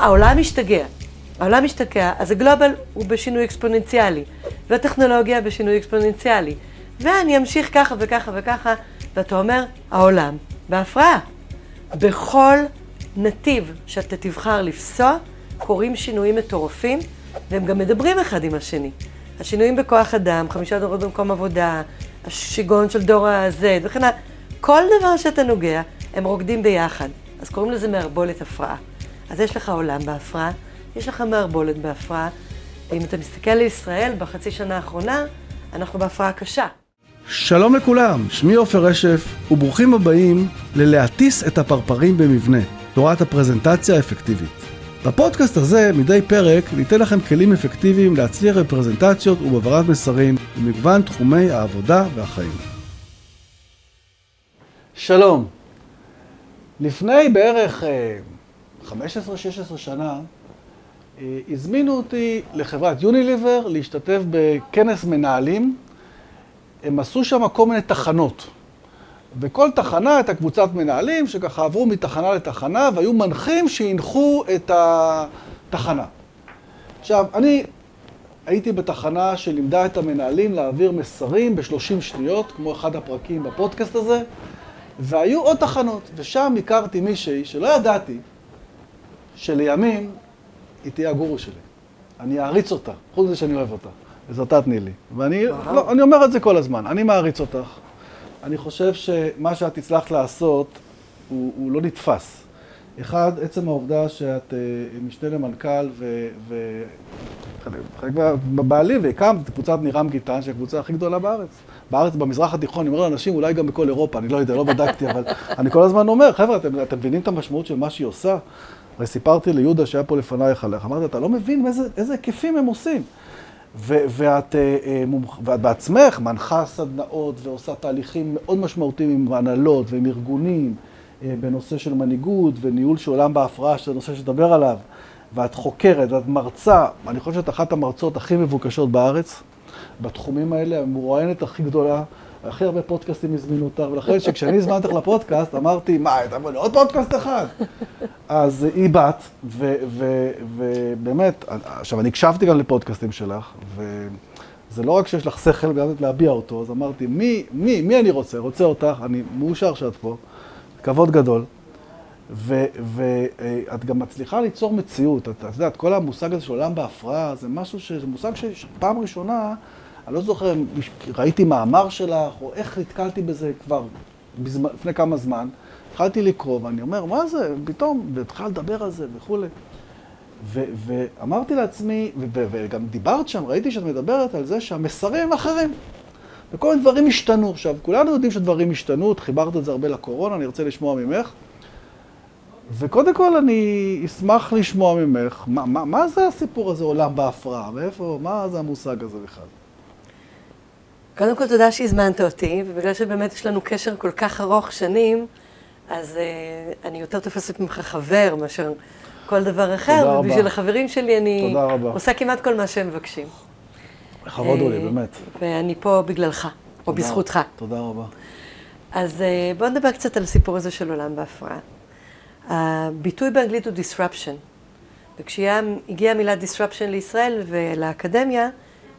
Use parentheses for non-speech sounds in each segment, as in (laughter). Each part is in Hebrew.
העולם משתגע. העולם משתגע, אז הגלובל הוא בשינוי אקספוננציאלי, והטכנולוגיה בשינוי אקספוננציאלי. ואני אמשיך ככה וככה וככה, ואתה אומר, העולם בהפרעה. בכל נתיב שאתה תבחר לפסוע, קורים שינויים מטורפים, והם גם מדברים אחד עם השני. השינויים בכוח אדם, חמישה דורות במקום עבודה, השיגעון של דור ה-Z וכן הלאה, כל דבר שאתה נוגע, הם רוקדים ביחד. אז קוראים לזה מערבולת הפרעה. אז יש לך עולם בהפרעה, יש לך מערבולת בהפרעה, ואם אתה מסתכל על ישראל בחצי שנה האחרונה, אנחנו בהפרעה קשה. שלום לכולם, שמי עופר רשף, וברוכים הבאים ללהטיס את הפרפרים במבנה, תורת הפרזנטציה האפקטיבית. בפודקאסט הזה, מדי פרק, ניתן לכם כלים אפקטיביים להצליח בפרזנטציות ובהעברת מסרים במגוון תחומי העבודה והחיים. שלום. לפני בערך 15-16 שנה, אה, הזמינו אותי לחברת יוניליבר להשתתף בכנס מנהלים. הם עשו שם כל מיני תחנות. וכל תחנה הייתה קבוצת מנהלים שככה עברו מתחנה לתחנה והיו מנחים שהנחו את התחנה. עכשיו, אני הייתי בתחנה שלימדה את המנהלים להעביר מסרים ב-30 שניות, כמו אחד הפרקים בפודקאסט הזה, והיו עוד תחנות, ושם הכרתי מישהי שלא ידעתי שלימים היא תהיה הגורו שלי. אני אעריץ אותה, חוץ מזה שאני אוהב אותה. אז אותה תני לי. ואני לא, אני אומר את זה כל הזמן, אני מעריץ אותך. אני חושב שמה שאת הצלחת לעשות הוא, הוא לא נתפס. אחד, עצם העובדה שאת uh, משנה למנכ"ל וחלק בבעלי והקמת קבוצת נירם גיטן, שהיא הקבוצה הכי גדולה בארץ. בארץ, במזרח התיכון, אני אומר לאנשים, אולי גם בכל אירופה, אני לא יודע, לא בדקתי, אבל אני כל הזמן אומר, חבר'ה, אתם, אתם מבינים את המשמעות של מה שהיא עושה? הרי סיפרתי ליהודה שהיה פה לפנייך עליך, אמרתי, אתה לא מבין איזה, איזה היקפים הם עושים. ו- ואת, אה, אה, ואת בעצמך מנחה סדנאות ועושה תהליכים מאוד משמעותיים עם הנהלות ועם ארגונים אה, בנושא של מנהיגות וניהול של עולם בהפרעה, שזה נושא שתדבר עליו, ואת חוקרת ואת מרצה, אני חושב שאת אחת המרצות הכי מבוקשות בארץ בתחומים האלה, המרואיינת הכי גדולה. הכי הרבה פודקאסטים הזמינו אותך, ולכן שכשאני הזמנתי אותך לפודקאסט, אמרתי, מה, הייתה לי עוד פודקאסט אחד? אז היא בת, ובאמת, עכשיו, אני הקשבתי גם לפודקאסטים שלך, וזה לא רק שיש לך שכל גם להביע אותו, אז אמרתי, מי, מי, מי אני רוצה? רוצה אותך, אני מאושר שאת פה, כבוד גדול. ואת גם מצליחה ליצור מציאות. את יודעת, כל המושג הזה של עולם בהפרעה, זה משהו ש... זה מושג שפעם ראשונה... אני לא זוכר אם ראיתי מאמר שלך, או איך נתקלתי בזה כבר בזמן, לפני כמה זמן. התחלתי לקרוא, ואני אומר, מה זה? פתאום, והתחלתי לדבר על זה וכולי. ואמרתי לעצמי, וגם דיברת שם, ראיתי שאת מדברת על זה שהמסרים הם אחרים. וכל מיני דברים השתנו. עכשיו, כולנו יודעים שדברים השתנו, את חיברת את זה הרבה לקורונה, אני רוצה לשמוע ממך. וקודם כל אני אשמח לשמוע ממך, מה, מה, מה זה הסיפור הזה, עולם בהפרעה? מאיפה, מה זה המושג הזה בכלל? קודם כל, תודה שהזמנת אותי, ובגלל שבאמת יש לנו קשר כל כך ארוך שנים, אז uh, אני יותר תופסת ממך חבר מאשר כל דבר אחר, תודה ובשביל רבה. החברים שלי אני עושה כמעט כל מה שהם מבקשים. לכבוד הוא לי, אה, באמת. ואני פה בגללך, או בזכותך. תודה רבה. אז uh, בואו נדבר קצת על הסיפור הזה של עולם בהפרעה. הביטוי באנגלית הוא disruption, וכשהגיעה המילה disruption לישראל ולאקדמיה,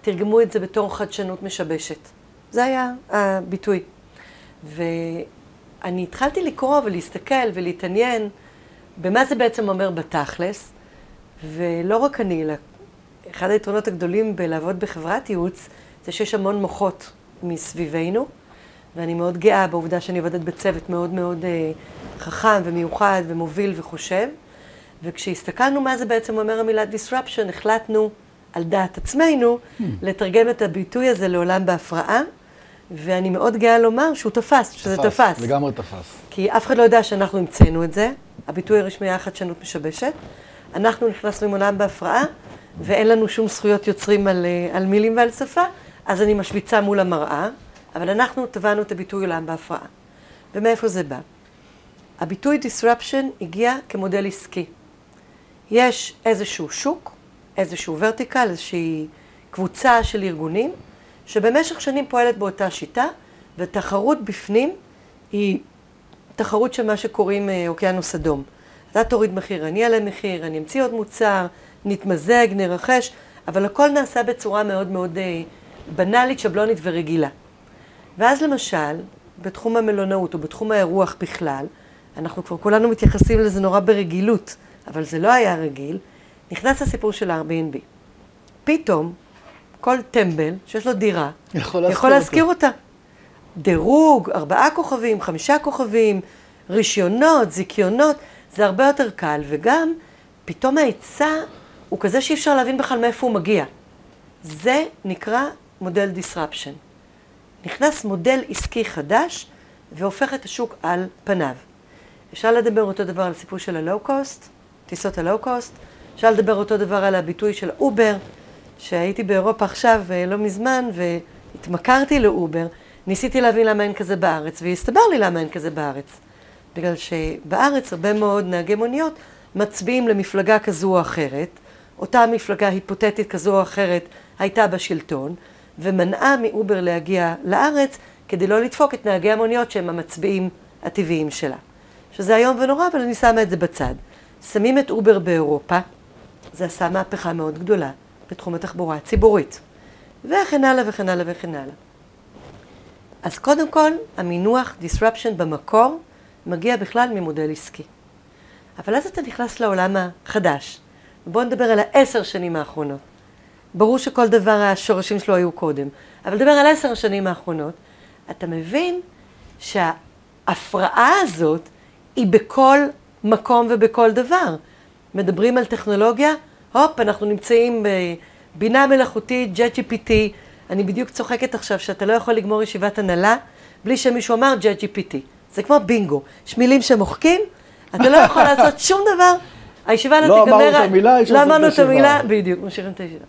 תרגמו את זה בתור חדשנות משבשת. זה היה הביטוי. ואני התחלתי לקרוא ולהסתכל ולהתעניין במה זה בעצם אומר בתכלס, ולא רק אני, אלא אחד היתרונות הגדולים בלעבוד בחברת ייעוץ, זה שיש המון מוחות מסביבנו, ואני מאוד גאה בעובדה שאני עובדת בצוות מאוד מאוד אה, חכם ומיוחד ומוביל וחושב. וכשהסתכלנו מה זה בעצם אומר המילה disruption, החלטנו על דעת עצמנו, hmm. לתרגם את הביטוי הזה לעולם בהפרעה, ואני מאוד גאה לומר שהוא תפס, שזה תפס. תפס, לגמרי תפס. כי אף אחד לא יודע שאנחנו המצאנו את זה, הביטוי הרשמי היה חדשנות משבשת. אנחנו נכנסנו עם עולם בהפרעה, ואין לנו שום זכויות יוצרים על, אה, על מילים ועל שפה, אז אני משוויצה מול המראה, אבל אנחנו טבענו את הביטוי עולם בהפרעה. ומאיפה זה בא? הביטוי disruption הגיע כמודל עסקי. יש איזשהו שוק, איזשהו ורטיקל, איזושהי קבוצה של ארגונים, שבמשך שנים פועלת באותה שיטה, ותחרות בפנים היא תחרות של מה שקוראים אה, אוקיינוס אדום. אתה תוריד מחיר, אני אעלה מחיר, אני אמציא עוד מוצר, נתמזג, נרחש, אבל הכל נעשה בצורה מאוד מאוד אה, בנאלית, שבלונית ורגילה. ואז למשל, בתחום המלונאות או בתחום האירוח בכלל, אנחנו כבר כולנו מתייחסים לזה נורא ברגילות, אבל זה לא היה רגיל, נכנס הסיפור של ה-Airbnb. פתאום, כל טמבל שיש לו דירה, יכול יכול להשכיר להשכיר אותה. דירוג, ארבעה כוכבים, חמישה כוכבים, רישיונות, זיכיונות, זה הרבה יותר קל, וגם פתאום ההיצע הוא כזה שאי אפשר להבין בכלל מאיפה הוא מגיע. זה נקרא מודל disruption. נכנס מודל עסקי חדש והופך את השוק על פניו. אפשר לדבר אותו דבר על הסיפור של הלואו-קוסט, טיסות הלואו-קוסט, אפשר לדבר אותו דבר על הביטוי של אובר, שהייתי באירופה עכשיו אה, לא מזמן והתמכרתי לאובר, ניסיתי להבין למה אין כזה בארץ, והסתבר לי למה אין כזה בארץ. בגלל שבארץ הרבה מאוד נהגי מוניות מצביעים למפלגה כזו או אחרת, אותה מפלגה היפותטית כזו או אחרת הייתה בשלטון, ומנעה מאובר להגיע לארץ כדי לא לדפוק את נהגי המוניות שהם המצביעים הטבעיים שלה. שזה איום ונורא, אבל אני שמה את זה בצד. שמים את אובר באירופה, זה עשה מהפכה מאוד גדולה בתחום התחבורה הציבורית. וכן הלאה וכן הלאה וכן הלאה. אז קודם כל, המינוח disruption במקור מגיע בכלל ממודל עסקי. אבל אז אתה נכנס לעולם החדש. בואו נדבר על העשר שנים האחרונות. ברור שכל דבר השורשים שלו היו קודם, אבל נדבר על עשר השנים האחרונות. אתה מבין שההפרעה הזאת היא בכל מקום ובכל דבר. מדברים על טכנולוגיה, הופ, אנחנו נמצאים בבינה מלאכותית, JetGPT. אני בדיוק צוחקת עכשיו שאתה לא יכול לגמור ישיבת הנהלה בלי שמישהו אמר JetGPT. זה כמו בינגו. יש מילים שמוחקים, אתה לא יכול (laughs) לעשות שום דבר. הישיבה לא תיגמר... לא אמרנו את המילה, אפשר לא אמרנו את. המילה, בדיוק, משאירים את הישיבה.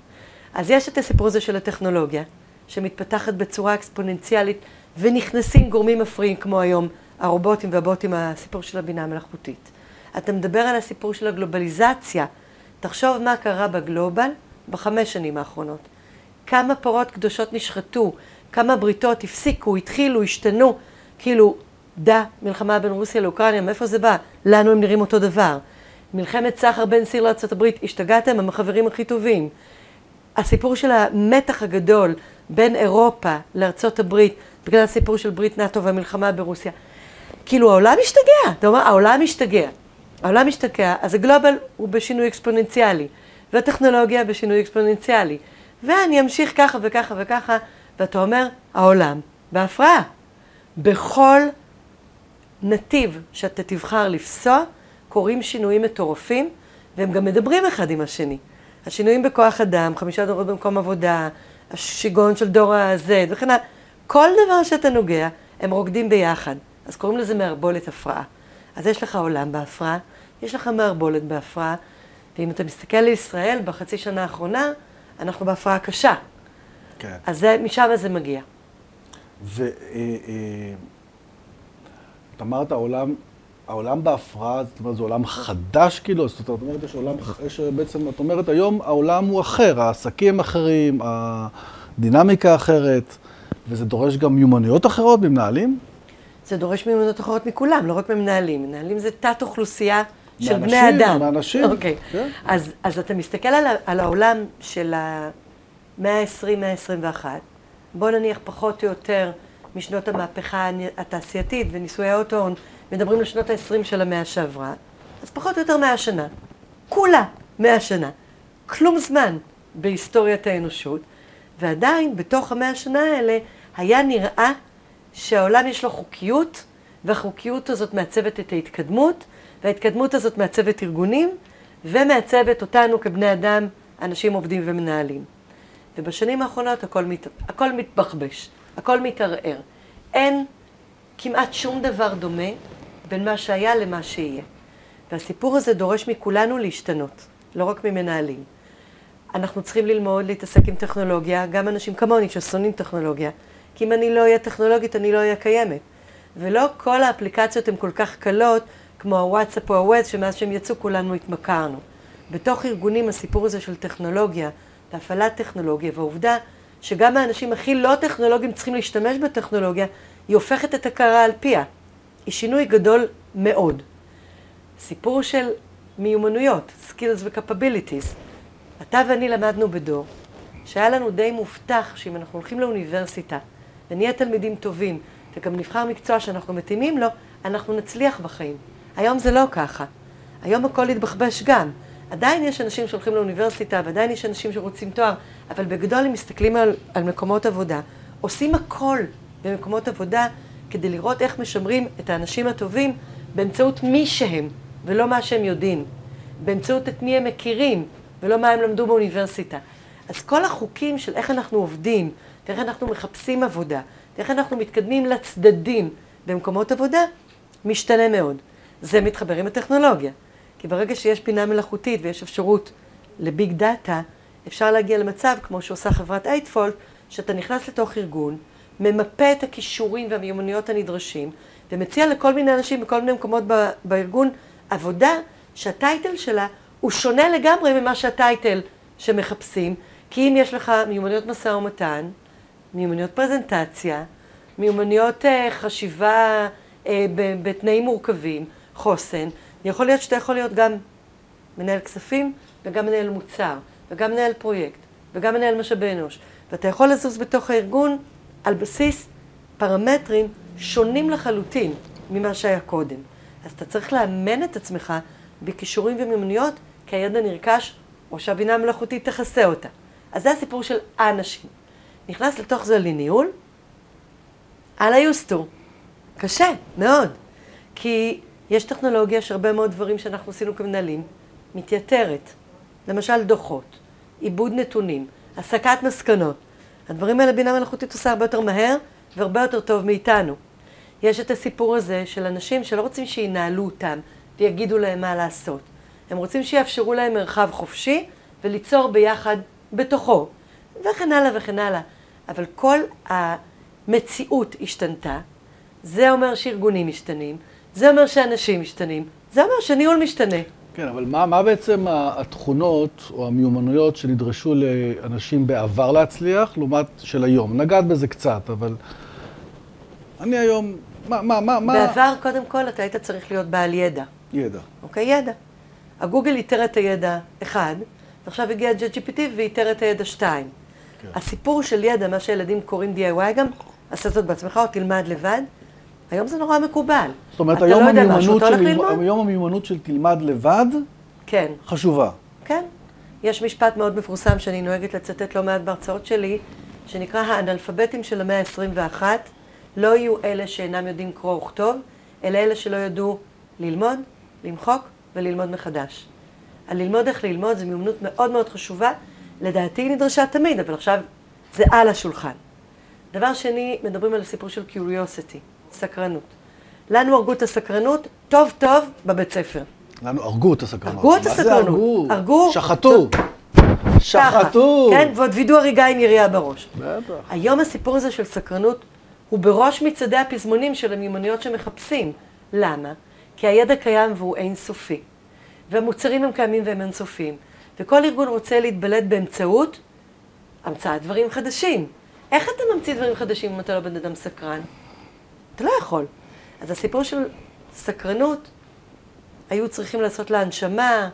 אז יש את הסיפור הזה של הטכנולוגיה, שמתפתחת בצורה אקספוננציאלית, ונכנסים גורמים מפריעים כמו היום, הרובוטים והבוטים, הסיפור של הבינה המלאכותית. אתה מדבר על הסיפור של הגלובליזציה. תחשוב מה קרה בגלובל בחמש שנים האחרונות. כמה פרות קדושות נשחטו, כמה בריתות הפסיקו, התחילו, השתנו. כאילו, דה, מלחמה בין רוסיה לאוקראינה, מאיפה זה בא? לנו הם נראים אותו דבר. מלחמת סחר בין סיר לארה"ב, השתגעתם? הם החברים הכי טובים. הסיפור של המתח הגדול בין אירופה לארצות הברית, בגלל הסיפור של ברית נאט"ו והמלחמה ברוסיה. כאילו העולם משתגע, אתה אומר, העולם משתגע. העולם משתגע, אז הגלובל הוא בשינוי אקספוננציאלי, והטכנולוגיה בשינוי אקספוננציאלי. ואני אמשיך ככה וככה וככה, ואתה אומר, העולם בהפרעה. בכל נתיב שאתה תבחר לפסוע, קורים שינויים מטורפים, והם גם מדברים אחד עם השני. השינויים בכוח אדם, חמישה דורות במקום עבודה, השיגעון של דור ה-Z וכן הלאה, כל דבר שאתה נוגע, הם רוקדים ביחד. אז קוראים לזה מערבולת הפרעה. אז יש לך עולם בהפרעה, יש לך מערבולת בהפרעה, ואם אתה מסתכל על ישראל בחצי שנה האחרונה, אנחנו בהפרעה קשה. כן. אז זה, משם זה מגיע. ואת אמרת העולם, העולם בהפרעה, זאת אומרת, זה עולם חדש כאילו, זאת אומרת, יש עולם, יש בעצם, את אומרת, היום העולם הוא אחר, העסקים אחרים, הדינמיקה אחרת, וזה דורש גם מיומנויות אחרות ממנהלים? זה דורש מיומנויות אחרות מכולם, לא רק ממנהלים. מנהלים זה תת-אוכלוסייה של מאנשים, בני אדם. מאנשים, אוקיי. כן. אז, אז אתה מסתכל על, על העולם של המאה ה-20, מאה ה-21, בוא נניח פחות או יותר משנות המהפכה התעשייתית וניסויי האוטו-הון, מדברים על שנות ה-20 של המאה שעברה, אז פחות או יותר מאה שנה. כולה מאה שנה. כלום זמן בהיסטוריית האנושות, ועדיין בתוך המאה השנה האלה היה נראה שהעולם יש לו חוקיות, והחוקיות הזאת מעצבת את ההתקדמות, וההתקדמות הזאת מעצבת ארגונים, ומעצבת אותנו כבני אדם, אנשים עובדים ומנהלים. ובשנים האחרונות הכל, מת... הכל מתבחבש, הכל מתערער. אין כמעט שום דבר דומה בין מה שהיה למה שיהיה. והסיפור הזה דורש מכולנו להשתנות, לא רק ממנהלים. אנחנו צריכים ללמוד להתעסק עם טכנולוגיה, גם אנשים כמוני ששונאים טכנולוגיה, כי אם אני לא אהיה טכנולוגית, אני לא אהיה קיימת. ולא כל האפליקציות הן כל כך קלות, כמו הוואטסאפ או הוואטס, שמאז שהם יצאו כולנו התמכרנו. בתוך ארגונים הסיפור הזה של טכנולוגיה, והפעלת טכנולוגיה, והעובדה שגם האנשים הכי לא טכנולוגיים צריכים להשתמש בטכנולוגיה, היא הופכת את הקערה על פיה. היא שינוי גדול מאוד. סיפור של מיומנויות, skills ו-capabilities. אתה ואני למדנו בדור, שהיה לנו די מובטח שאם אנחנו הולכים לאוניברסיטה ונהיה תלמידים טובים, וגם נבחר מקצוע שאנחנו מתאימים לו, אנחנו נצליח בחיים. היום זה לא ככה. היום הכל התבחבש גם. עדיין יש אנשים שהולכים לאוניברסיטה, ועדיין יש אנשים שרוצים תואר, אבל בגדול הם מסתכלים על, על מקומות עבודה, עושים הכל במקומות עבודה כדי לראות איך משמרים את האנשים הטובים באמצעות מי שהם, ולא מה שהם יודעים. באמצעות את מי הם מכירים, ולא מה הם למדו באוניברסיטה. אז כל החוקים של איך אנחנו עובדים, ואיך אנחנו מחפשים עבודה, ואיך אנחנו מתקדמים לצדדים במקומות עבודה, משתנה מאוד. זה מתחבר עם הטכנולוגיה. כי ברגע שיש בינה מלאכותית ויש אפשרות לביג דאטה, אפשר להגיע למצב, כמו שעושה חברת אייטפולט, שאתה נכנס לתוך ארגון, ממפה את הכישורים והמיומנויות הנדרשים, ומציע לכל מיני אנשים בכל מיני מקומות בארגון עבודה שהטייטל שלה הוא שונה לגמרי ממה שהטייטל שמחפשים, כי אם יש לך מיומנויות משא ומתן, מיומנויות פרזנטציה, מיומנויות uh, חשיבה uh, בתנאים מורכבים, חוסן, יכול להיות שאתה יכול להיות גם מנהל כספים וגם מנהל מוצר, וגם מנהל פרויקט, וגם מנהל משאבי אנוש, ואתה יכול לזוז בתוך הארגון על בסיס פרמטרים שונים לחלוטין ממה שהיה קודם. אז אתה צריך לאמן את עצמך בכישורים ומיומנויות, כי הידע נרכש, או שהבינה המלאכותית תכסה אותה. אז זה הסיפור של האנשים. נכנס לתוך זה לניהול, על היוסטור. קשה, מאוד. כי יש טכנולוגיה שהרבה מאוד דברים שאנחנו עשינו כמנהלים מתייתרת. למשל דוחות, עיבוד נתונים, הסקת מסקנות. הדברים האלה בינה מלאכותית עושה הרבה יותר מהר והרבה יותר טוב מאיתנו. יש את הסיפור הזה של אנשים שלא רוצים שינהלו אותם ויגידו להם מה לעשות. הם רוצים שיאפשרו להם מרחב חופשי וליצור ביחד בתוכו, וכן הלאה וכן הלאה. אבל כל המציאות השתנתה, זה אומר שארגונים משתנים, זה אומר שאנשים משתנים, זה אומר שניהול משתנה. כן, אבל מה, מה בעצם התכונות או המיומנויות שנדרשו לאנשים בעבר להצליח, לעומת של היום? נגעת בזה קצת, אבל אני היום, מה, מה, מה, מה... בעבר, קודם כל, אתה היית צריך להיות בעל ידע. ידע. אוקיי, ידע. הגוגל איתר את הידע אחד, ועכשיו הגיע ה-JGPT ואיתר את הידע שתיים. כן. הסיפור של ידע, מה שילדים קוראים DIY גם, עשה זאת בעצמך או תלמד לבד, היום זה נורא מקובל. זאת אומרת, היום, לא המיומנות של, היום המיומנות של תלמד לבד, כן. חשובה. כן. יש משפט מאוד מפורסם שאני נוהגת לצטט לא מעט בהרצאות שלי, שנקרא האנאלפביתים של המאה ה-21, לא יהיו אלה שאינם יודעים קרוא וכתוב, אלא אלה שלא ידעו ללמוד, למחוק וללמוד מחדש. הללמוד איך ללמוד זו מיומנות מאוד מאוד חשובה, לדעתי היא נדרשה תמיד, אבל עכשיו זה על השולחן. דבר שני, מדברים על הסיפור של curiosity. סקרנות. לנו הרגו את הסקרנות טוב טוב בבית ספר. לנו הרגו את הסקרנות. הרגו את הסקרנות. הרגו? הרגו. שחטו. שחטו. כן, ועוד וידאו הריגה עם ירייה בראש. בטח. היום הסיפור הזה של סקרנות הוא בראש מצעדי הפזמונים של המיומנויות שמחפשים. למה? כי הידע קיים והוא אינסופי. והמוצרים הם קיימים והם אינסופיים. וכל ארגון רוצה להתבלט באמצעות המצאת דברים חדשים. איך אתה ממציא דברים חדשים אם אתה לא בן אדם סקרן? אתה לא יכול. אז הסיפור של סקרנות, היו צריכים לעשות לה הנשמה,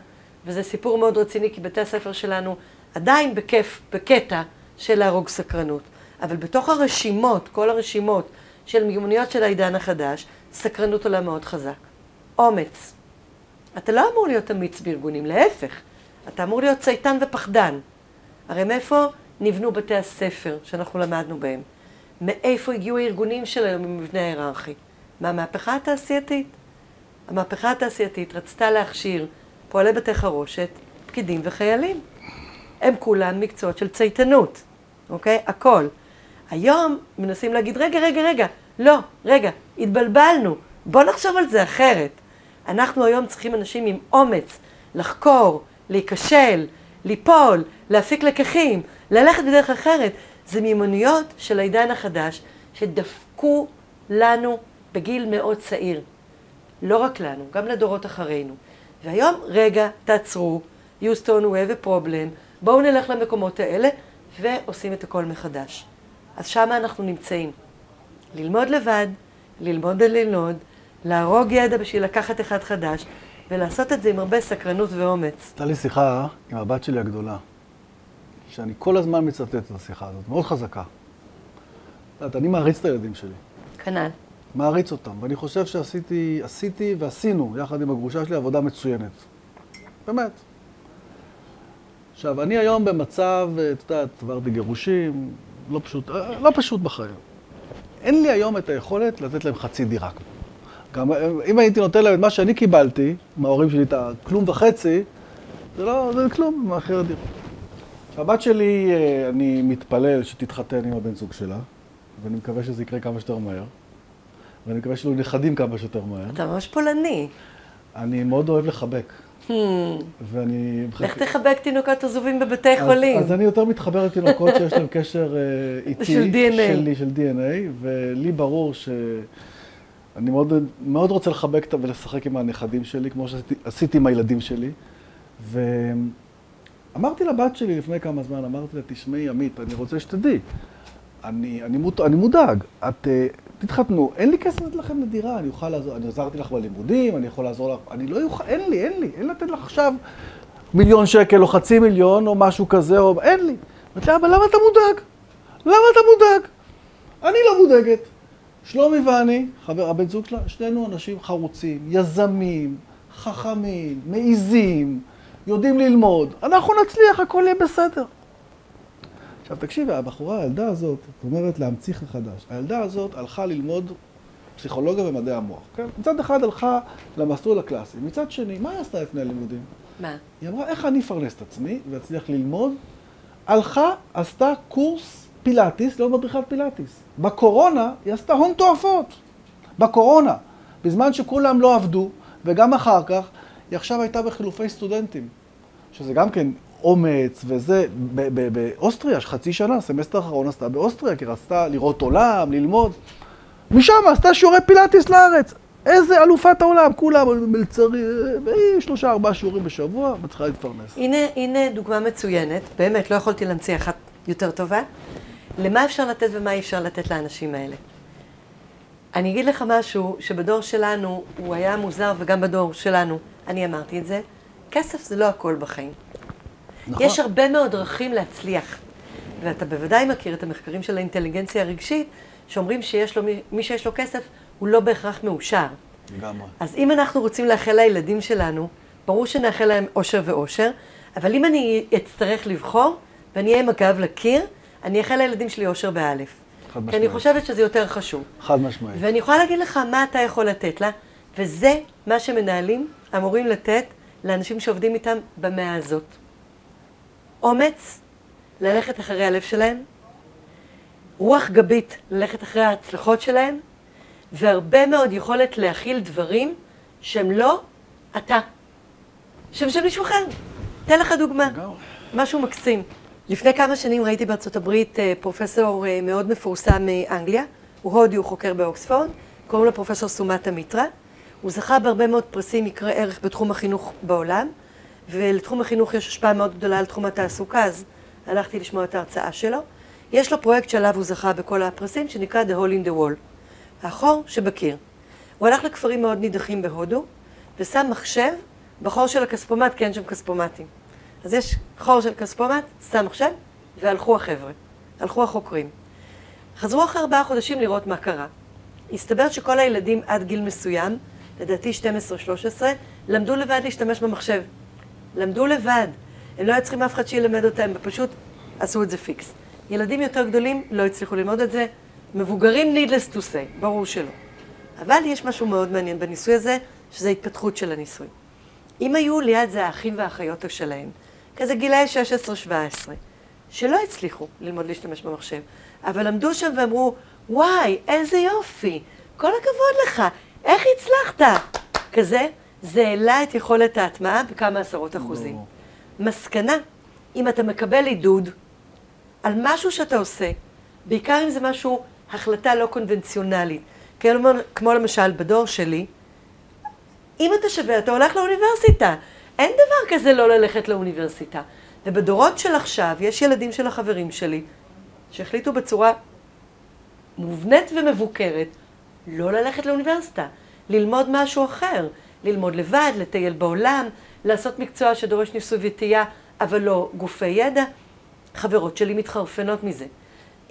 וזה סיפור מאוד רציני, כי בתי הספר שלנו עדיין בכיף, בקטע של להרוג סקרנות. אבל בתוך הרשימות, כל הרשימות של מיומנויות של העידן החדש, סקרנות עולה מאוד חזק. אומץ. אתה לא אמור להיות אמיץ בארגונים, להפך. אתה אמור להיות צייתן ופחדן. הרי מאיפה נבנו בתי הספר שאנחנו למדנו בהם? מאיפה הגיעו הארגונים של היום במבנה ההיררכי? מהמהפכה התעשייתית. המהפכה התעשייתית רצתה להכשיר פועלי בתי חרושת, פקידים וחיילים. הם כולם מקצועות של צייתנות, אוקיי? הכל. היום מנסים להגיד, רגע, רגע, רגע, לא, רגע, התבלבלנו, בוא נחשוב על זה אחרת. אנחנו היום צריכים אנשים עם אומץ לחקור, להיכשל, ליפול, להפיק לקחים, ללכת בדרך אחרת. זה מיומנויות של העידן החדש שדפקו לנו בגיל מאוד צעיר. לא רק לנו, גם לדורות אחרינו. והיום, רגע, תעצרו, יוסטון, we have a problem, בואו נלך למקומות האלה, ועושים את הכל מחדש. אז שמה אנחנו נמצאים. ללמוד לבד, ללמוד וללמוד, להרוג ידע בשביל לקחת אחד חדש, ולעשות את זה עם הרבה סקרנות ואומץ. הייתה לי שיחה עם הבת שלי הגדולה, שאני כל הזמן מצטט את השיחה הזאת, מאוד חזקה. את יודעת, אני מעריץ את הילדים שלי. כנ"ל. מעריץ אותם, ואני חושב שעשיתי, עשיתי ועשינו, יחד עם הגרושה שלי, עבודה מצוינת. באמת. עכשיו, אני היום במצב, את יודעת, עברתי גירושים, לא פשוט, אה, לא פשוט בחיים. אין לי היום את היכולת לתת להם חצי דירה. גם אם הייתי נותן להם את מה שאני קיבלתי, מההורים שלי, את הכלום וחצי, זה לא, זה כלום, מאחר הדירה. הבת שלי, אה, אני מתפלל שתתחתן עם הבן זוג שלה, ואני מקווה שזה יקרה כמה שיותר מהר. ואני מקווה שיהיו נכדים כמה שיותר מהר. אתה ממש פולני. אני מאוד אוהב לחבק. Hmm. ואני... לך תחבק תינוקות עזובים בבתי חולים. אז אני יותר מתחבר לתינוקות שיש להם קשר אה, (laughs) איתי. של DNA. שלי, של DNA, ולי ברור ש... אני מאוד, מאוד רוצה לחבק ולשחק עם הנכדים שלי, כמו שעשיתי עם הילדים שלי. ואמרתי לבת שלי לפני כמה זמן, אמרתי לה, תשמעי, עמית, אני רוצה שתדעי, אני, אני, מוד, אני מודאג. את, uh, תתחתנו, אין לי כסף לתת לכם לדירה, אני אוכל לעזור, אני עזרתי לך בלימודים, אני יכול לעזור לך, אני לא אוכל, אין לי, אין לי, אין לתת לך עכשיו מיליון שקל או חצי מיליון או משהו כזה, או, אין לי. אמרתי לה, אבל למה אתה מודאג? למה אתה מודאג? אני לא מודאגת. שלומי ואני, חבר, הבן זוג שלה, שנינו אנשים חרוצים, יזמים, חכמים, מעיזים, יודעים ללמוד. אנחנו נצליח, הכל יהיה בסדר. עכשיו תקשיבי, הבחורה, הילדה הזאת, זאת אומרת להמציא מחדש. הילדה הזאת הלכה ללמוד פסיכולוגיה ומדעי המוח. כן? מצד אחד הלכה למסלול הקלאסי, מצד שני, מה היא עשתה לפני הלימודים? מה? היא אמרה, איך אני אפרנס את עצמי ואצליח ללמוד? הלכה, עשתה קורס פילאטיס, לא מדריכת פילאטיס. בקורונה היא עשתה הון תועפות. בקורונה. בזמן שכולם לא עבדו, וגם אחר כך, היא עכשיו הייתה בחילופי סטודנטים. שזה גם כן אומץ וזה, באוסטריה, חצי שנה, סמסטר האחרון עשתה באוסטריה, כי רצתה לראות עולם, ללמוד. משם עשתה שיעורי פילאטיס לארץ. איזה אלופת העולם, כולם מלצרים, שלושה ארבעה שיעורים בשבוע, מצליחה להתפרנס. הנה, הנה דוגמה מצוינת, באמת, לא יכולתי להמציא אחת יותר טובה. למה אפשר לתת ומה אי אפשר לתת לאנשים האלה. אני אגיד לך משהו שבדור שלנו הוא היה מוזר וגם בדור שלנו, אני אמרתי את זה, כסף זה לא הכל בחיים. נכון. יש הרבה מאוד דרכים להצליח. ואתה בוודאי מכיר את המחקרים של האינטליגנציה הרגשית, שאומרים שיש לו, מי שיש לו כסף, הוא לא בהכרח מאושר. לגמרי. אז אם אנחנו רוצים לאחל לילדים שלנו, ברור שנאחל להם אושר ואושר, אבל אם אני אצטרך לבחור, ואני אהיה עם הגב לקיר, אני אאחל לילדים שלי אושר באלף. חד משמעית. כי אני חושבת שזה יותר חשוב. חד משמעית. ואני יכולה להגיד לך מה אתה יכול לתת לה, וזה מה שמנהלים אמורים לתת לאנשים שעובדים איתם במאה הזאת. אומץ, ללכת אחרי הלב שלהם, רוח גבית, ללכת אחרי ההצלחות שלהם, והרבה מאוד יכולת להכיל דברים שהם לא אתה, שהם של מישהו אחר. אתן לך דוגמה, משהו מקסים. לפני כמה שנים ראיתי בארצות הברית אה, פרופסור אה, מאוד מפורסם מאנגליה, הוא הודי, הוא חוקר באוקספורד, קוראים לו פרופסור סומטה מיטרה. הוא זכה בהרבה מאוד פרסים יקרי ערך בתחום החינוך בעולם, ולתחום החינוך יש השפעה מאוד גדולה על תחום התעסוקה, אז הלכתי לשמוע את ההרצאה שלו. יש לו פרויקט שעליו הוא זכה בכל הפרסים, שנקרא The Hole in the Wall, החור שבקיר. הוא הלך לכפרים מאוד נידחים בהודו, ושם מחשב בחור של הכספומט, כי אין שם כספומטים. אז יש חור של כספומט, שם מחשב, והלכו החבר'ה, הלכו החוקרים. חזרו אחרי ארבעה חודשים לראות מה קרה. הסתבר שכל הילדים עד גיל מסוים, לדעתי 12-13, למדו לבד להשתמש במחשב. למדו לבד. הם לא היו צריכים אף אחד שילמד אותם, פשוט עשו את זה פיקס. ילדים יותר גדולים לא הצליחו ללמוד את זה, מבוגרים needless to say, ברור שלא. אבל יש משהו מאוד מעניין בניסוי הזה, שזה התפתחות של הניסוי. אם היו ליד זה האחים והאחיות שלהם, כזה גילאי 16-17, שלא הצליחו ללמוד להשתמש במחשב, אבל עמדו שם ואמרו, וואי, איזה יופי, כל הכבוד לך, איך הצלחת? כזה, זה העלה את יכולת ההטמעה בכמה עשרות אחוזים. מסקנה, אם אתה מקבל עידוד על משהו שאתה עושה, בעיקר אם זה משהו, החלטה לא קונבנציונלית, כמו, כמו למשל בדור שלי, אם אתה שווה, אתה הולך לאוניברסיטה. אין דבר כזה לא ללכת לאוניברסיטה. ובדורות של עכשיו, יש ילדים של החברים שלי, שהחליטו בצורה מובנית ומבוקרת לא ללכת לאוניברסיטה, ללמוד משהו אחר. ללמוד לבד, לטייל בעולם, לעשות מקצוע שדורש ניסוי וטעייה, אבל לא גופי ידע. חברות שלי מתחרפנות מזה.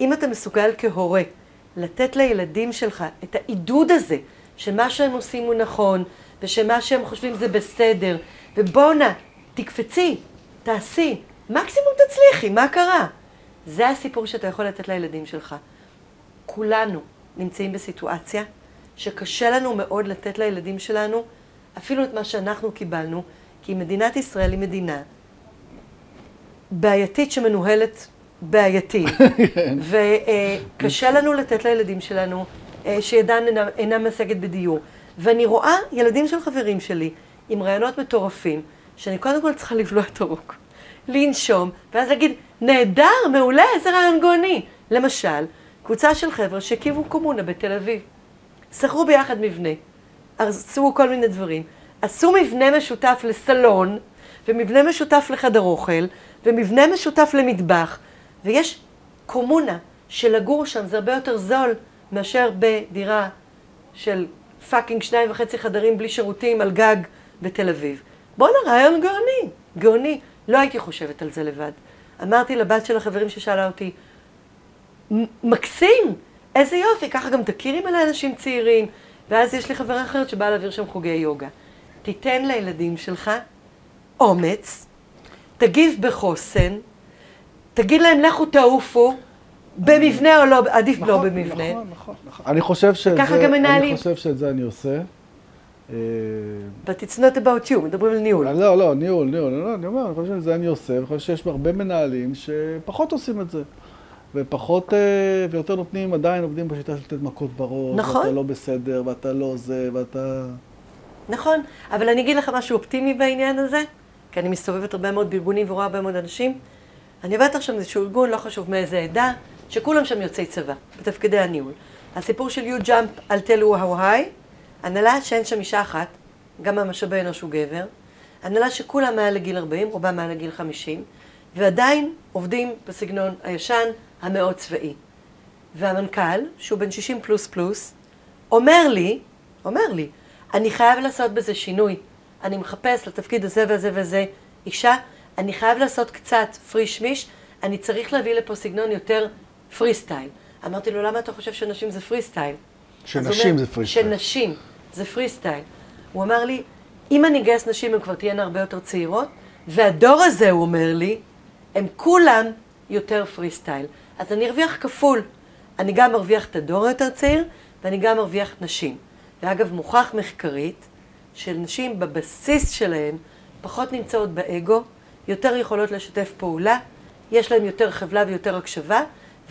אם אתה מסוגל כהורה לתת לילדים שלך את העידוד הזה, שמה שהם עושים הוא נכון, ושמה שהם חושבים זה בסדר, ובואנה, תקפצי, תעשי, מקסימום תצליחי, מה קרה? זה הסיפור שאתה יכול לתת לילדים שלך. כולנו נמצאים בסיטואציה שקשה לנו מאוד לתת לילדים שלנו אפילו את מה שאנחנו קיבלנו, כי מדינת ישראל היא מדינה בעייתית שמנוהלת בעייתי, (laughs) וקשה לנו לתת לילדים שלנו אה, שידן אינה, אינה משגת בדיור. ואני רואה ילדים של חברים שלי עם רעיונות מטורפים, שאני קודם כל צריכה לבלוע את הרוק, לנשום, ואז להגיד, נהדר, מעולה, איזה רעיון גאוני. למשל, קבוצה של חבר'ה שהקימו קומונה בתל אביב. שכרו ביחד מבנה, עשו כל מיני דברים. עשו מבנה משותף לסלון, ומבנה משותף לחדר אוכל, ומבנה משותף למטבח, ויש קומונה שלגור שם זה הרבה יותר זול מאשר בדירה של fucking שניים וחצי חדרים בלי שירותים על גג בתל אביב. בואנה, רעיון גאוני, גאוני. לא הייתי חושבת על זה לבד. אמרתי לבת של החברים ששאלה אותי, מקסים, איזה יופי, ככה גם תכירי מלא אנשים צעירים. ואז יש לי חברה אחרת שבאה להעביר שם חוגי יוגה. תיתן לילדים שלך אומץ, תגיב בחוסן, תגיד להם לכו תעופו, במבנה או לא, עדיף לא נכון, במבנה. נכון, נכון, נכון. אני חושב שאת ככה זה, גם מנהלים. אני חושב שאת זה אני עושה. אה, But it's not about you, מדברים על ניהול. לא, לא, ניהול, ניהול, לא, אני אומר, אני חושב שאת זה אני עושה, אני חושב שיש הרבה מנהלים שפחות עושים את זה. ופחות, אה, ויותר נותנים, עדיין עובדים בשיטה של לתת מכות בראש. נכון. ואתה לא בסדר, ואתה לא זה, ואתה... נכון, אבל אני אגיד לך משהו אופטימי בעניין הזה, כי אני מסתובבת הרבה מאוד בארגונים ורואה הרבה מאוד אנשים. אני עובדת עכשיו באיזשהו ארגון, לא חשוב מאיזה עדה, שכולם שם יוצאי צבא, בתפקידי הניהול. הסיפור של you jump, you how high, הנהלה שאין שם אישה אחת, גם המשאבי אנוש הוא גבר, הנהלה שכולם מעל לגיל 40, רובם מעל לגיל 50, ועדיין עובדים בסגנון הישן, המאוד צבאי. והמנכ"ל, שהוא בן 60 פלוס פלוס, אומר לי, אומר לי, אני חייב לעשות בזה שינוי. אני מחפש לתפקיד הזה וזה וזה אישה, אני חייב לעשות קצת פרי שמיש, אני צריך להביא לפה סגנון יותר פרי סטייל. אמרתי לו, למה אתה חושב שנשים זה פרי סטייל? שנשים אומר, זה פרי סטייל. שנשים זה פרי סטייל. הוא אמר לי, אם אני אגייס נשים, הן כבר תהיינה הרבה יותר צעירות, והדור הזה, הוא אומר לי, הם כולם יותר פרי סטייל. אז אני ארוויח כפול. אני גם מרוויח את הדור היותר צעיר, ואני גם מרוויח נשים. ואגב, מוכח מחקרית שנשים בבסיס שלהן פחות נמצאות באגו, יותר יכולות לשתף פעולה, יש להן יותר חבלה ויותר הקשבה,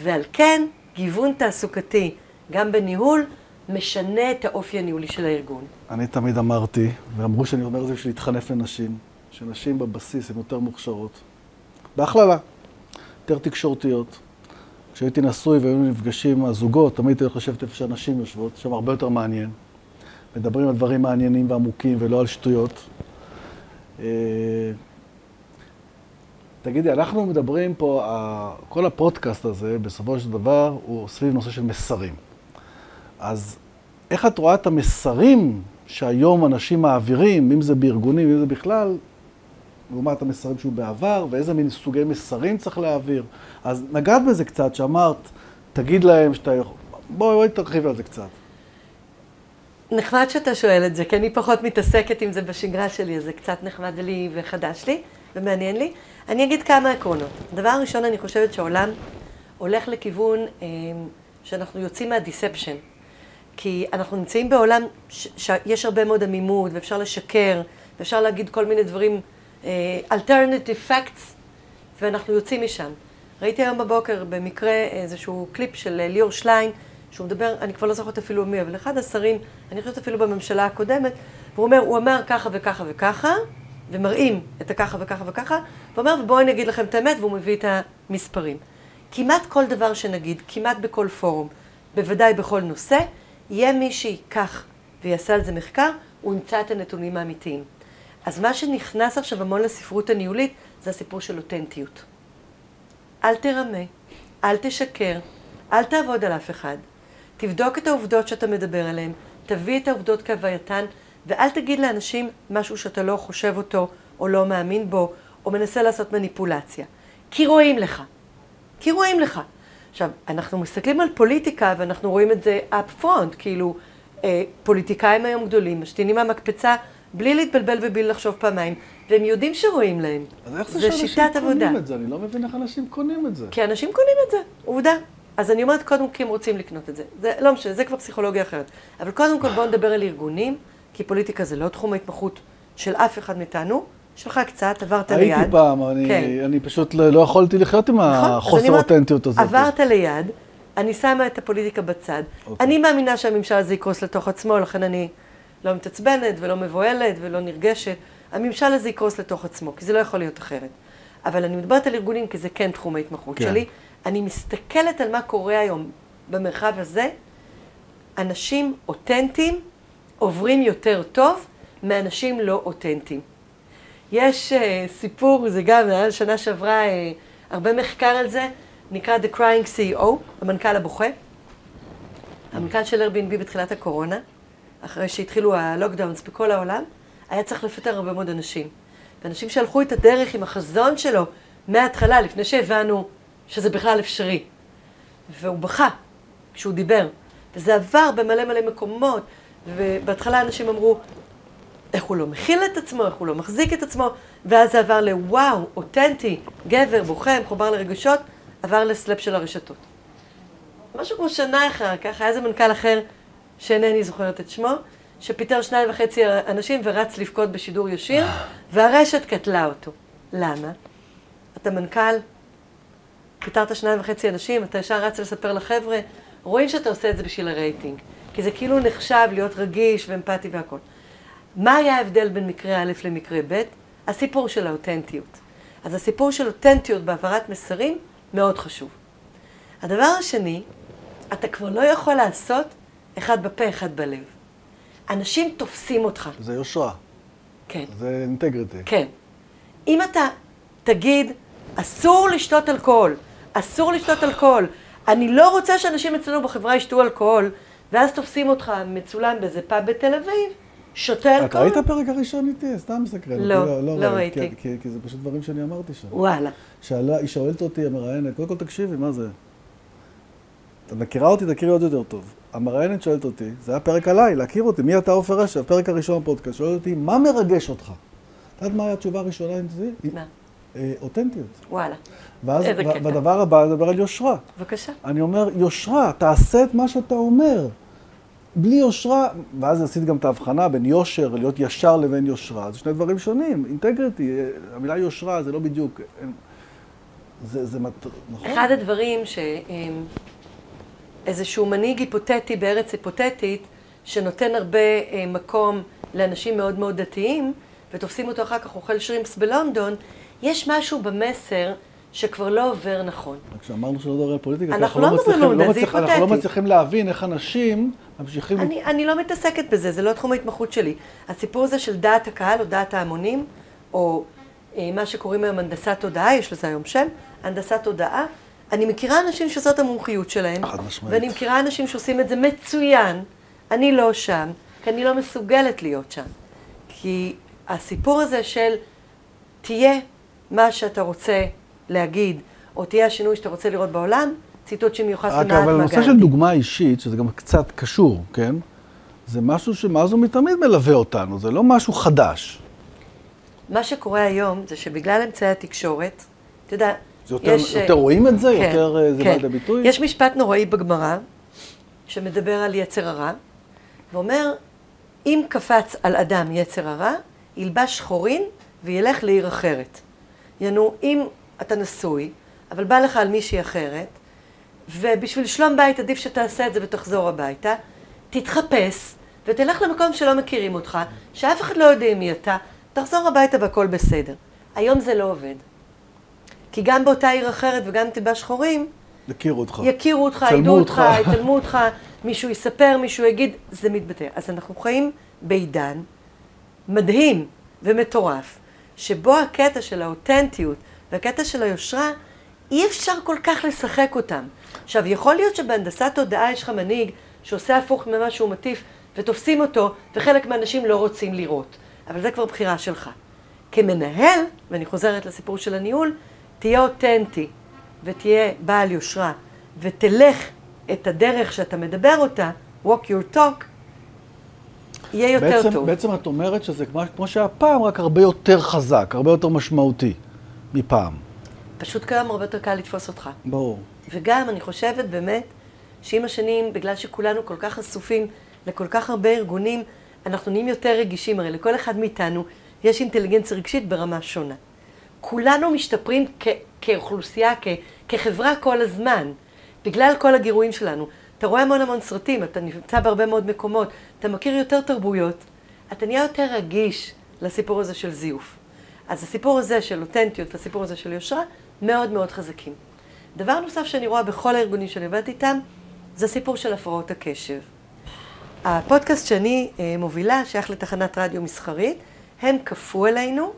ועל כן גיוון תעסוקתי, גם בניהול, משנה את האופי הניהולי של הארגון. אני תמיד אמרתי, ואמרו שאני אומר את זה בשביל להתחנף לנשים, שנשים בבסיס הן יותר מוכשרות. בהכללה, יותר תקשורתיות. כשהייתי נשוי והיינו נפגשים הזוגות, תמיד הייתי הולך איפה שהנשים יושבות, שם הרבה יותר מעניין. מדברים על דברים מעניינים ועמוקים ולא על שטויות. אה, תגידי, אנחנו מדברים פה, כל הפודקאסט הזה, בסופו של דבר, הוא סביב נושא של מסרים. אז איך את רואה את המסרים שהיום אנשים מעבירים, אם זה בארגונים, אם זה בכלל, לעומת המסרים שהוא בעבר, ואיזה מין סוגי מסרים צריך להעביר. אז נגעת בזה קצת, שאמרת, תגיד להם שאתה יכול... בואי, בואי תרחיבי על זה קצת. נחמד שאתה שואל את זה, כי אני פחות מתעסקת עם זה בשגרה שלי, אז זה קצת נחמד לי וחדש לי ומעניין לי. אני אגיד כמה עקרונות. דבר ראשון, אני חושבת שהעולם הולך לכיוון אה, שאנחנו יוצאים מהדיספשן. כי אנחנו נמצאים בעולם שיש הרבה מאוד עמימות, ואפשר לשקר, ואפשר להגיד כל מיני דברים, alternative facts, ואנחנו יוצאים משם. ראיתי היום בבוקר במקרה איזשהו קליפ של אה, ליאור שליין, שהוא מדבר, אני כבר לא זוכרת אפילו מי, אבל אחד השרים, אני חושבת אפילו בממשלה הקודמת, והוא אומר, הוא אמר ככה וככה וככה, ומראים את הככה וככה וככה, ואומר, ובואו אני אגיד לכם את האמת, והוא מביא את המספרים. כמעט כל דבר שנגיד, כמעט בכל פורום, בוודאי בכל נושא, יהיה מי שייקח ויעשה על זה מחקר, הוא ימצא את הנתונים האמיתיים. אז מה שנכנס עכשיו המון לספרות הניהולית, זה הסיפור של אותנטיות. אל תרמה, אל תשקר, אל תעבוד על אף אחד. תבדוק את העובדות שאתה מדבר עליהן, תביא את העובדות כהווייתן, ואל תגיד לאנשים משהו שאתה לא חושב אותו, או לא מאמין בו, או מנסה לעשות מניפולציה. כי רואים לך. כי רואים לך. עכשיו, אנחנו מסתכלים על פוליטיקה ואנחנו רואים את זה up front, כאילו, אה, פוליטיקאים היום גדולים משתינים מהמקפצה בלי להתבלבל ובלי לחשוב פעמיים, והם יודעים שרואים להם. אז איך זה שאנשים קונים עבודה. את זה? אני לא מבין איך אנשים קונים את זה. כי אנשים קונים את זה, עובדה. אז אני אומרת, קודם כי הם רוצים לקנות את זה. זה לא משנה, זה כבר פסיכולוגיה אחרת. אבל קודם כל בואו נדבר על ארגונים, כי פוליטיקה זה לא תחום ההתמחות של אף אחד מאיתנו. שלך קצת, עברת ליד. הייתי פעם, אני, כן. אני פשוט לא, לא יכולתי לחיות עם נכון? החוסר אותנטיות הזאת. עברת ליד, אני שמה את הפוליטיקה בצד. אוקיי. אני מאמינה שהממשל הזה יקרוס לתוך עצמו, לכן אני לא מתעצבנת ולא מבוהלת ולא נרגשת. הממשל הזה יקרוס לתוך עצמו, כי זה לא יכול להיות אחרת. אבל אני מדברת על ארגונים, כי זה כן תחום ההתמחות כן. שלי. אני מסתכלת על מה קורה היום במרחב הזה. אנשים אותנטיים עוברים יותר טוב מאנשים לא אותנטיים. יש uh, סיפור, זה גם, היה שנה שעברה uh, הרבה מחקר על זה, נקרא The Crying CEO, המנכ"ל הבוכה. המנכ"ל של Airbnb בתחילת הקורונה, אחרי שהתחילו הלוקדאונס בכל העולם, היה צריך לפטר הרבה מאוד אנשים. ואנשים שהלכו את הדרך עם החזון שלו מההתחלה, לפני שהבנו שזה בכלל אפשרי. והוא בכה כשהוא דיבר. וזה עבר במלא מלא מקומות, ובהתחלה אנשים אמרו, איך הוא לא מכיל את עצמו, איך הוא לא מחזיק את עצמו, ואז זה עבר לוואו, אותנטי, גבר, בוכה, מחובר לרגשות, עבר לסלאפ של הרשתות. משהו כמו שנה אחר כך, היה איזה מנכ"ל אחר, שאינני זוכרת את שמו, שפיטר שניים וחצי אנשים ורץ לבכות בשידור ישיר, והרשת קטלה אותו. למה? אתה מנכ"ל, פיטרת שניים וחצי אנשים, אתה ישר רץ לספר לחבר'ה, רואים שאתה עושה את זה בשביל הרייטינג. כי זה כאילו נחשב להיות רגיש ואמפתי והכל. מה היה ההבדל בין מקרה א' למקרה ב'? הסיפור של האותנטיות. אז הסיפור של אותנטיות בהעברת מסרים מאוד חשוב. הדבר השני, אתה כבר לא יכול לעשות אחד בפה, אחד בלב. אנשים תופסים אותך. זה יושרה, כן. זה אינטגריטי. כן. אם אתה תגיד, אסור לשתות אלכוהול, אסור לשתות אלכוהול, אני לא רוצה שאנשים אצלנו בחברה ישתו אלכוהול, ואז תופסים אותך מצולם באיזה פאב בתל אביב, שותה את אלכוהול. ראית פרק הראשון איתי? סתם מסקרן. לא, אותי, לא ראית, ראיתי. כי, כי, כי זה פשוט דברים שאני אמרתי שם. וואלה. שאלה, היא שואלת אותי, המראיינת, קודם כל תקשיבי, מה זה? את מכירה אותי, תכירי עוד יותר טוב. המראיינת שואלת אותי, זה היה פרק עליי, להכיר אותי, מי אתה עופר אשף? פרק הראשון בפודקאסט, שואלת אותי, מה מרגש אותך? את יודעת מה היה התשובה הראשונה עם זה? מה? אה, אותנטיות. וואלה. ואז. והדבר הבא, אני מדבר על יושרה. בבקשה. אני אומר, יושרה, תעשה את מה שאתה אומר. בלי יושרה, ואז עשית גם את ההבחנה בין יושר, להיות ישר לבין יושרה. זה שני דברים שונים. אינטגריטי, אה, המילה יושרה זה לא בדיוק... אין- זה, זה מת... נכון? אחד הדברים שאיזשהו מנהיג היפותטי בארץ היפותטית, שנותן הרבה אה, מקום לאנשים מאוד מאוד דתיים, ותופסים אותו אחר כך אוכל שרימפס בלונדון, יש משהו במסר שכבר לא עובר נכון. רק כשאמרנו שלא מדבר על פוליטיקה, כי אנחנו לא מדברים מצליחים- על זה, זה מצליח- אנחנו לא. מצליחים להבין איך אנשים ממשיכים... אני, אני לא מתעסקת בזה, זה לא תחום ההתמחות שלי. הסיפור הזה של דעת הקהל או דעת ההמונים, או אה, מה שקוראים היום הנדסת תודעה, יש לזה היום שם, הנדסת תודעה. אני מכירה אנשים שזאת המומחיות שלהם. ואני מכירה אנשים שעושים את זה מצוין. אני לא שם, כי אני לא מסוגלת להיות שם. כי הסיפור הזה של תהיה מה שאתה רוצה להגיד, או תהיה השינוי שאתה רוצה לראות בעולם, ציטוט שמיוחס למעט אבל הנושא של דוגמה אישית, שזה גם קצת קשור, כן? זה משהו שמאז ומתמיד מלווה אותנו, זה לא משהו חדש. מה שקורה היום זה שבגלל אמצעי התקשורת, אתה יודע, יותר, יש... יותר רואים את זה? כן, יותר אה, זה כן. בא לידי ביטוי? יש משפט נוראי בגמרא, שמדבר על יצר הרע, ואומר, אם קפץ על אדם יצר הרע, ילבש שחורין וילך לעיר אחרת. יענו, אם אתה נשוי, אבל בא לך על מישהי אחרת, ובשביל שלום בית עדיף שתעשה את זה ותחזור הביתה, תתחפש ותלך למקום שלא מכירים אותך, שאף אחד לא יודע מי אתה, תחזור הביתה והכל בסדר. היום זה לא עובד. כי גם באותה עיר אחרת וגם תלבש שחורים, יכירו אותך. יכירו אותך, ידעו אותך. יצלמו אותך, מישהו יספר, מישהו יגיד, זה מתבטא. אז אנחנו חיים בעידן מדהים ומטורף, שבו הקטע של האותנטיות והקטע של היושרה, אי אפשר כל כך לשחק אותם. עכשיו, יכול להיות שבהנדסת תודעה יש לך מנהיג שעושה הפוך ממה שהוא מטיף, ותופסים אותו, וחלק מהאנשים לא רוצים לראות. אבל זה כבר בחירה שלך. כמנהל, ואני חוזרת לסיפור של הניהול, תהיה אותנטי, ותהיה בעל יושרה, ותלך את הדרך שאתה מדבר אותה, walk your talk, יהיה יותר בעצם, טוב. בעצם את אומרת שזה כמו, כמו שהיה פעם, רק הרבה יותר חזק, הרבה יותר משמעותי מפעם. פשוט כיום הרבה יותר קל לתפוס אותך. ברור. וגם אני חושבת באמת שעם השנים, בגלל שכולנו כל כך חשופים לכל כך הרבה ארגונים, אנחנו נהיים יותר רגישים. הרי לכל אחד מאיתנו יש אינטליגנציה רגשית ברמה שונה. כולנו משתפרים כ- כאוכלוסייה, כ- כחברה כל הזמן, בגלל כל הגירויים שלנו. אתה רואה המון המון סרטים, אתה נמצא בהרבה מאוד מקומות, אתה מכיר יותר תרבויות, אתה נהיה יותר רגיש לסיפור הזה של זיוף. אז הסיפור הזה של אותנטיות והסיפור הזה של יושרה מאוד מאוד חזקים. דבר נוסף שאני רואה בכל הארגונים שאני עובדת איתם, זה הסיפור של הפרעות הקשב. הפודקאסט שאני אה, מובילה, שייך לתחנת רדיו מסחרית, הם כפו עלינו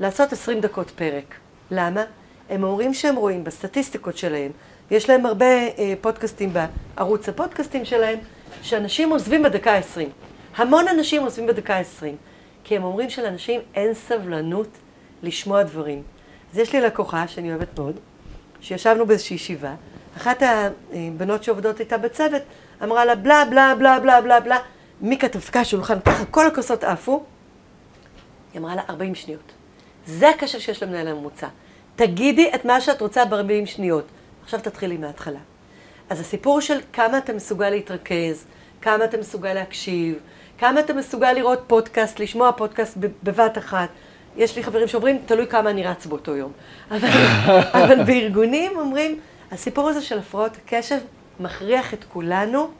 לעשות 20 דקות פרק. למה? הם אומרים שהם רואים בסטטיסטיקות שלהם, ויש להם הרבה אה, פודקאסטים בערוץ הפודקאסטים שלהם, שאנשים עוזבים בדקה ה-20. המון אנשים עוזבים בדקה ה-20, כי הם אומרים שלאנשים אין סבלנות לשמוע דברים. אז יש לי לקוחה שאני אוהבת מאוד, שישבנו באיזושהי ישיבה, אחת הבנות שעובדות איתה בצוות אמרה לה בלה בלה בלה בלה בלה בלה, דפקה שולחן ככה, כל הכוסות עפו, היא אמרה לה 40 שניות. זה הקשר שיש למנהל הממוצע. תגידי את מה שאת רוצה ב-40 שניות. עכשיו תתחילי מההתחלה. אז הסיפור של כמה אתה מסוגל להתרכז, כמה אתה מסוגל להקשיב, כמה אתה מסוגל לראות פודקאסט, לשמוע פודקאסט בבת אחת. יש לי חברים שאומרים, תלוי כמה אני רץ באותו יום. (laughs) אבל, אבל בארגונים אומרים, הסיפור הזה של הפרעות הקשב מכריח את כולנו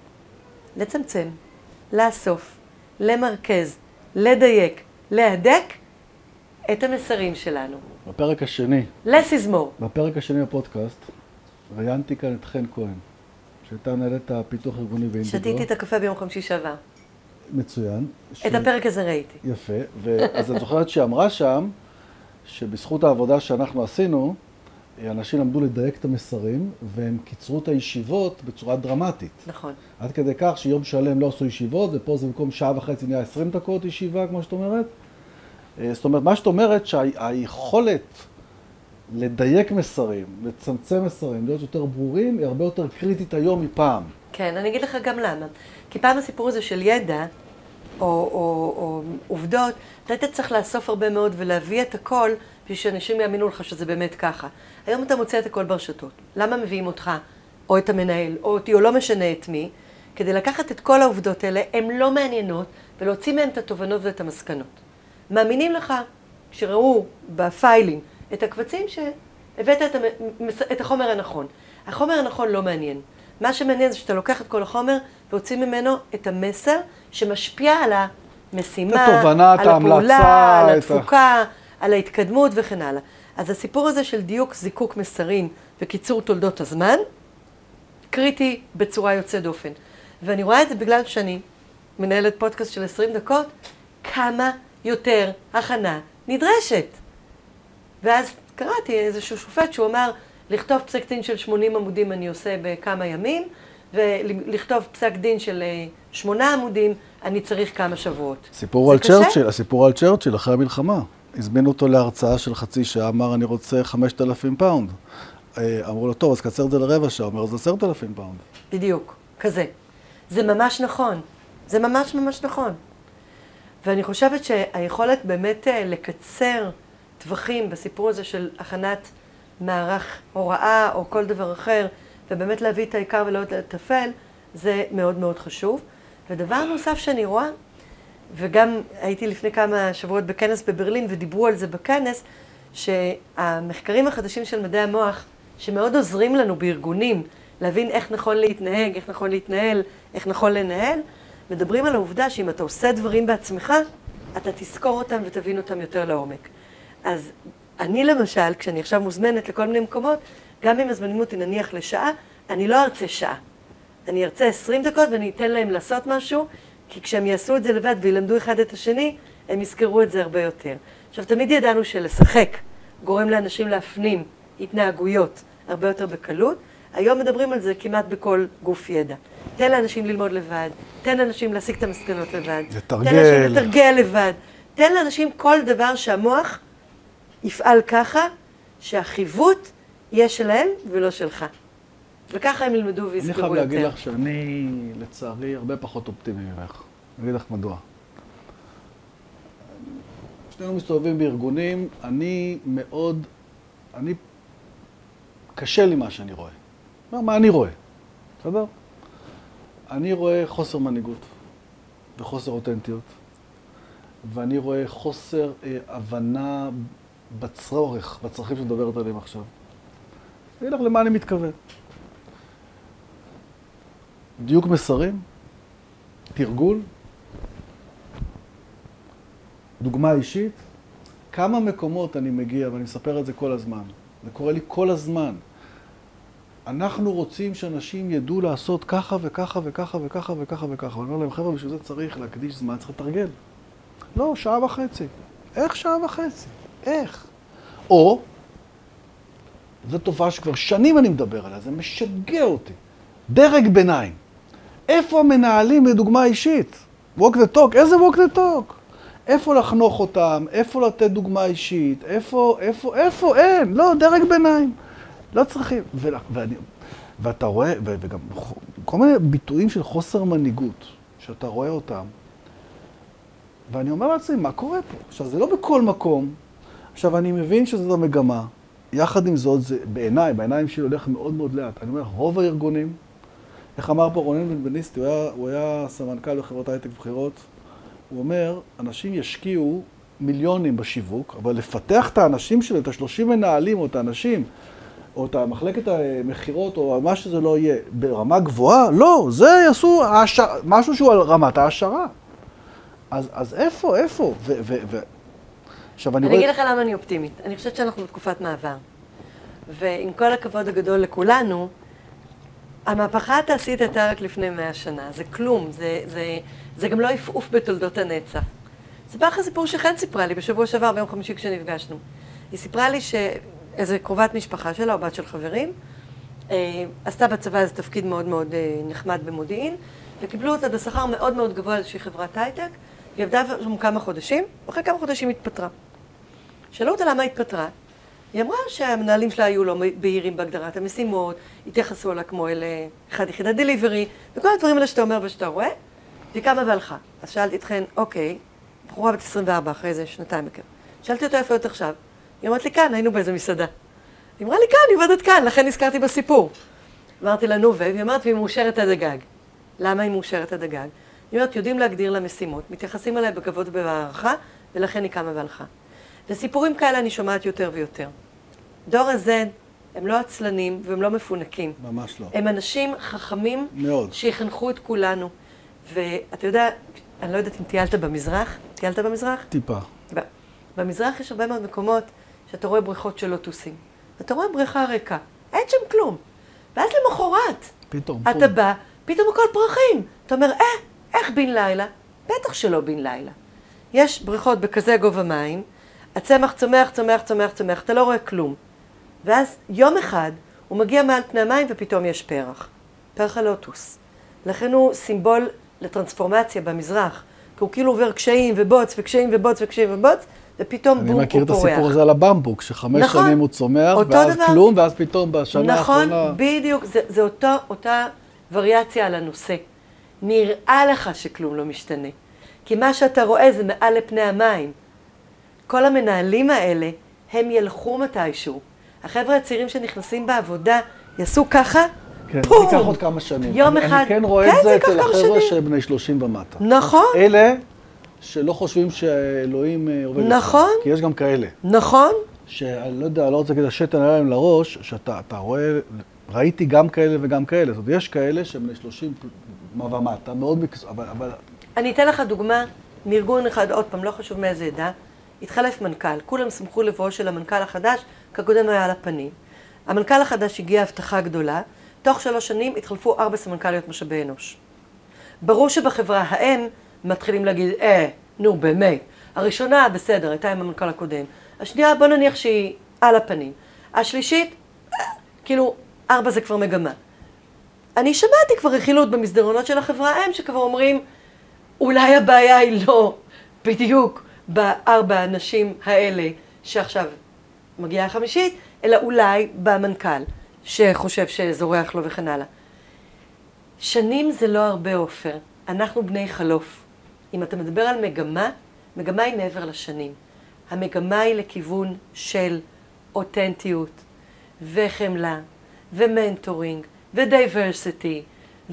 לצמצם, לאסוף, למרכז, לדייק, להדק את המסרים שלנו. בפרק השני, less is more. בפרק השני בפודקאסט, ראיינתי כאן את חן כהן, שהייתה מנהלת הפיתוח ארגוני באינדיגו. שתיתי את הקפה ביום חמישי שעבר. מצוין. ש- את הפרק הזה ראיתי. יפה, ואז את זוכרת שהיא אמרה שם, שבזכות העבודה שאנחנו עשינו, אנשים למדו לדייק את המסרים, והם קיצרו את הישיבות בצורה דרמטית. נכון. עד כדי כך שיום שלם לא עשו ישיבות, ופה זה במקום שעה וחצי נהיה 20 דקות ישיבה, כמו שאת אומרת. אה, זאת אומרת, מה שאת אומרת, שהיכולת לדייק מסרים, לצמצם מסרים, להיות יותר ברורים, היא הרבה יותר קריטית היום מפעם. כן, אני אגיד לך גם למה. כי פעם הסיפור הזה של ידע, או, או, או עובדות, אתה היית צריך לאסוף הרבה מאוד ולהביא את הכל בשביל שאנשים יאמינו לך שזה באמת ככה. היום אתה מוצא את הכל ברשתות. למה מביאים אותך, או את המנהל, או אותי, או לא משנה את מי, כדי לקחת את כל העובדות האלה, הן לא מעניינות, ולהוציא מהן את התובנות ואת המסקנות. מאמינים לך, כשראו בפיילים את הקבצים, שהבאת את, המס... את החומר הנכון. החומר הנכון לא מעניין. מה שמעניין זה שאתה לוקח את כל החומר והוציא ממנו את המסר שמשפיע על המשימה, את התובנה, את על הפעולה, ההמלצה, על את ה- התפוקה, על ההתקדמות וכן הלאה. אז הסיפור הזה של דיוק זיקוק מסרים וקיצור תולדות הזמן, קריטי בצורה יוצאת דופן. ואני רואה את זה בגלל שאני מנהלת פודקאסט של 20 דקות, כמה יותר הכנה נדרשת. ואז קראתי איזשהו שופט שהוא אמר, לכתוב פסק דין של 80 עמודים אני עושה בכמה ימים, ולכתוב פסק דין של אה, שמונה עמודים אני צריך כמה שבועות. סיפור על? צ'רצ'יל, הסיפור על צ'רצ'יל אחרי המלחמה. הזמינו אותו להרצאה של חצי שעה, אמר אני רוצה 5,000 פאונד. אה, אמרו לו, טוב, אז קצר את זה לרבע שעה, אומר, אז 10,000 פאונד. בדיוק, כזה. זה ממש נכון. זה ממש ממש נכון. ואני חושבת שהיכולת באמת אה, לקצר טווחים בסיפור הזה של הכנת מערך הוראה או כל דבר אחר, ובאמת להביא את העיקר ולא לטפל, זה מאוד מאוד חשוב. ודבר נוסף שאני רואה, וגם הייתי לפני כמה שבועות בכנס בברלין ודיברו על זה בכנס, שהמחקרים החדשים של מדעי המוח, שמאוד עוזרים לנו בארגונים להבין איך נכון להתנהג, איך נכון להתנהל, איך נכון לנהל, מדברים על העובדה שאם אתה עושה דברים בעצמך, אתה תזכור אותם ותבין אותם יותר לעומק. אז אני למשל, כשאני עכשיו מוזמנת לכל מיני מקומות, גם אם מזמינים אותי נניח לשעה, אני לא ארצה שעה. אני ארצה 20 דקות ואני אתן להם לעשות משהו, כי כשהם יעשו את זה לבד וילמדו אחד את השני, הם יזכרו את זה הרבה יותר. עכשיו, תמיד ידענו שלשחק גורם לאנשים להפנים התנהגויות הרבה יותר בקלות. היום מדברים על זה כמעט בכל גוף ידע. תן לאנשים ללמוד לבד, תן לאנשים להסיק את המסקנות לבד. לתרגל. תן לאנשים לתרגל לבד. תן לאנשים כל דבר שהמוח יפעל ככה, שהחיווט יהיה שלהם ולא שלך. וככה הם ילמדו אני ויזכרו חייב יותר. להגיד לך שאני, לצערי, הרבה פחות אופטימי ממך. אני אגיד לך מדוע. שנינו מסתובבים בארגונים, אני מאוד, אני, קשה לי מה שאני רואה. מה, מה אני רואה, בסדר? אני רואה חוסר מנהיגות וחוסר אותנטיות, ואני רואה חוסר אה, הבנה בצורך, בצרכים שאת מדברת עליהם עכשיו. אני אגיד לך למה אני מתכוון. דיוק מסרים, תרגול, דוגמה אישית. כמה מקומות אני מגיע, ואני מספר את זה כל הזמן, זה קורה לי כל הזמן. אנחנו רוצים שאנשים ידעו לעשות ככה וככה וככה וככה וככה וככה. אני אומר להם, חבר'ה, בשביל זה צריך להקדיש זמן, צריך לתרגל. לא, שעה וחצי. איך שעה וחצי? איך? או, זו תופעה שכבר שנים אני מדבר עליה, זה משגע אותי. דרג ביניים. איפה המנהלים לדוגמה אישית? walk the talk, איזה walk the talk? איפה לחנוך אותם? איפה לתת דוגמה אישית? איפה, איפה, איפה? אין, לא, דרג ביניים. לא צריכים. ו, ואני, ואתה רואה, ו, וגם כל מיני ביטויים של חוסר מנהיגות, שאתה רואה אותם, ואני אומר לעצמי, מה קורה פה? עכשיו, זה לא בכל מקום. עכשיו, אני מבין שזאת המגמה. יחד עם זאת, זה בעיניי, בעיניים שלי הולך מאוד מאוד לאט. אני אומר, רוב הארגונים, איך אמר פה רונן בנבניסטי, הוא הוא היה סמנכ"ל בחברות הייטק בחירות, הוא אומר, אנשים ישקיעו מיליונים בשיווק, אבל לפתח את האנשים שלהם, את השלושים מנהלים או את האנשים, או את המחלקת המכירות, או מה שזה לא יהיה, ברמה גבוהה, לא, זה יעשו העשר, משהו שהוא על רמת ההעשרה. אז, אז איפה, איפה? ו, ו, ו... עכשיו, אני אני רואה... אגיד לך למה אני אופטימית. אני חושבת שאנחנו בתקופת מעבר. ועם כל הכבוד הגדול לכולנו, המהפכה התעשייתית הייתה רק לפני מאה שנה. זה כלום, זה, זה, זה גם לא עפעוף בתולדות הנצח. אספר לך סיפור שחן סיפרה לי בשבוע שעבר, ביום חמישי כשנפגשנו. היא סיפרה לי שאיזה קרובת משפחה שלה, או בת של חברים, אה, עשתה בצבא איזה תפקיד מאוד מאוד אה, נחמד במודיעין, וקיבלו אותה בשכר מאוד מאוד גבוה לאיזושהי חברת הייטק, היא עבדה שם כמה חודשים, ואחרי כמה חודשים התפטרה. שאלו אותה למה התפטרה. היא אמרה שהמנהלים שלה היו לא בהירים בהגדרת המשימות, התייחסו אליה כמו אל אה, אחד יחידת דליברי, וכל הדברים האלה שאתה אומר ושאתה רואה, והיא קמה והלכה. אז שאלתי אתכן, אוקיי, בחורה בת 24 אחרי איזה שנתיים בקר. שאלתי אותה איפה את עכשיו? היא אמרת לי כאן, היינו באיזה מסעדה. היא אמרה לי כאן, היא עובדת כאן, לכן נזכרתי בסיפור. אמרתי לה, נו, והיא אמרת, והיא מאושרת עד הגג. למה היא מאושרת עד הגג? היא אומרת, יודעים להגדיר לה משימות, מתייחסים אליה בכבוד ובהערכה, ולכן היא קמה והלכה. וסיפורים כאלה אני שומעת יותר ויותר. דור ה-Z הם לא עצלנים והם לא מפונקים. ממש לא. הם אנשים חכמים מאוד. שיחנכו את כולנו. ואתה יודע, אני לא יודעת אם טיילת במזרח, טיילת במזרח? טיפה. ב- במזרח יש הרבה מאוד מקומות שאתה רואה בריכות של לוטוסים. אתה רואה בריכה ריקה, אין שם כלום. ואז למחרת, פתאום. אתה בא, פתאום הכל פרחים. אתה אומר, אה, איך בן לילה? בטח שלא בן לילה. יש בריכות בכזה גובה מים, הצמח צומח, צומח, צומח, צומח, אתה לא רואה כלום. ואז יום אחד הוא מגיע מעל פני המים ופתאום יש פרח. פרח הלוטוס. לכן הוא סימבול לטרנספורמציה במזרח. כי הוא כאילו עובר קשיים ובוץ וקשיים ובוץ וקשיים ובוץ, ופתאום אני בום, הוא מכיר פורח. את הסיפור הזה על הבמבוק, שחמש נכון. שנים הוא צומח, ואז דבר. כלום, ואז פתאום בשנה נכון, האחרונה... בדיוק, זה, זה אותו, אותה וריאציה על הנושא. נראה לך שכלום לא משתנה. כי מה שאתה רואה זה מעל לפני המים. כל המנהלים האלה, הם ילכו מתישהו. החבר'ה הצעירים שנכנסים בעבודה, יעשו ככה, כן, זה פום! ייקח עוד כמה שנים. יום אני- אחד. אני כן רואה כן, את זה זה אצל החבר'ה. שהם בני 30 ומטה. נכון, אלה שלא חושבים שאלוהים אה, עובד. נכון. כי יש גם כאלה. נכון, שאני לא יודע, לא רוצה להגיד השתן עליהם לראש, שאתה אתה רואה, ראיתי גם כאלה וגם כאלה. זאת אומרת, יש כאלה שהם בני 30 ומטה, מאוד מקצוע, אבל, אבל אני אתן לך דוגמה מארגון אחד, עוד פעם, לא חשוב מאיזה עדה, התחלף מנכ"ל, כולם שמחו לבואו של המנכ"ל החדש, כי הקודם היה על הפנים. המנכ"ל החדש הגיע הבטחה גדולה, תוך שלוש שנים התחלפו ארבע סמנכ"ליות משאבי אנוש. ברור שבחברה האם מתחילים להגיד, אה, נו באמת, הראשונה בסדר, הייתה עם המנכ"ל הקודם, השנייה בוא נניח שהיא על הפנים, השלישית, אה, כאילו, ארבע זה כבר מגמה. אני שמעתי כבר רכילות במסדרונות של החברה האם, שכבר אומרים, אולי הבעיה היא לא בדיוק בארבע הנשים האלה שעכשיו מגיעה החמישית, אלא אולי במנכ"ל, שחושב שזורח לו וכן הלאה. שנים זה לא הרבה עופר, אנחנו בני חלוף. אם אתה מדבר על מגמה, מגמה היא מעבר לשנים. המגמה היא לכיוון של אותנטיות וחמלה ו mentoring ו diversity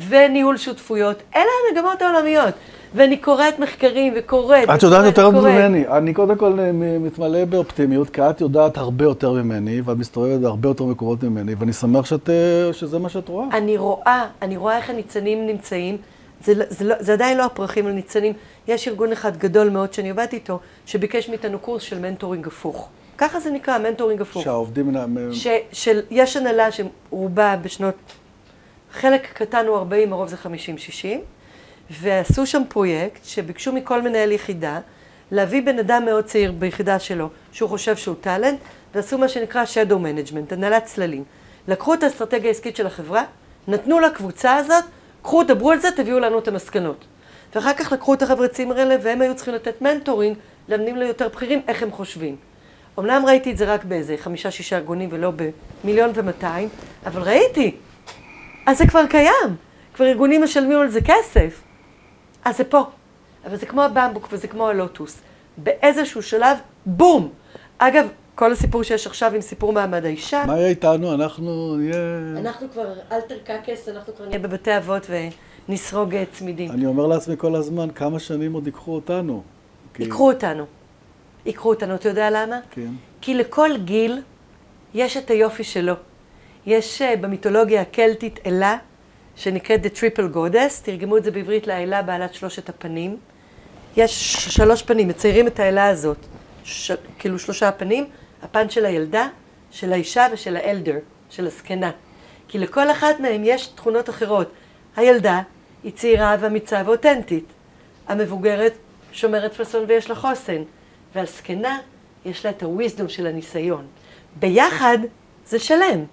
וניהול שותפויות. אלה המגמות העולמיות. ואני קוראת מחקרים וקוראת. את יודעת יותר ממני. אני קודם כל אה, מתמלא באופטימיות, כי את יודעת הרבה יותר ממני, ואת מסתובבת בהרבה יותר מקומות ממני, ואני שמח שאת, אה, שזה מה שאת רואה. אני רואה, אני רואה איך הניצנים נמצאים. זה, לא, זה, לא, זה עדיין לא הפרחים הניצנים. יש ארגון אחד גדול מאוד שאני עובדת איתו, שביקש מאיתנו קורס של mentoring הפוך. ככה זה נקרא, mentoring הפוך. שהעובדים... ש, של, יש הנהלה שרובה בשנות... חלק קטן הוא 40, הרוב זה 50-60. ועשו שם פרויקט שביקשו מכל מנהל יחידה להביא בן אדם מאוד צעיר ביחידה שלו, שהוא חושב שהוא טאלנט, ועשו מה שנקרא shadow management, הנהלת צללים. לקחו את האסטרטגיה העסקית של החברה, נתנו לקבוצה הזאת, קחו, דברו על זה, תביאו לנו את המסקנות. ואחר כך לקחו את החבר'ה צעירים האלה, והם היו צריכים לתת mentoring לאמנים ליותר בכירים, איך הם חושבים. אמנם ראיתי את זה רק באיזה חמישה-שישה ארגונים ולא במיליון ומאתיים, אבל ראיתי. אז זה כבר קיים. כבר ארגונים משלמים על זה כסף. אז זה פה. אבל זה כמו הבמבוק וזה כמו הלוטוס. באיזשהו שלב, בום! אגב, כל הסיפור שיש עכשיו עם סיפור מעמד האישה. מה יהיה איתנו? אנחנו נהיה... אנחנו כבר, אלתר קקס, אנחנו כבר נהיה בבתי אבות ונסרוג אה, צמידים. אני אומר לעצמי כל הזמן, כמה שנים עוד ייקחו אותנו? כי... ייקחו אותנו. ייקחו אותנו, אתה יודע למה? כן. כי לכל גיל יש את היופי שלו. יש uh, במיתולוגיה הקלטית אלה שנקראת The Triple Goddess, תרגמו את זה בעברית לאלה בעלת שלושת הפנים. יש שלוש פנים, מציירים את האלה הזאת, ש... כאילו שלושה הפנים, הפן של הילדה, של האישה ושל האלדר, של הזקנה. כי לכל אחת מהן יש תכונות אחרות. הילדה היא צעירה ואמיצה ואותנטית. המבוגרת שומרת פסון ויש לה חוסן. והזקנה, יש לה את הוויזדום של הניסיון. ביחד זה שלם.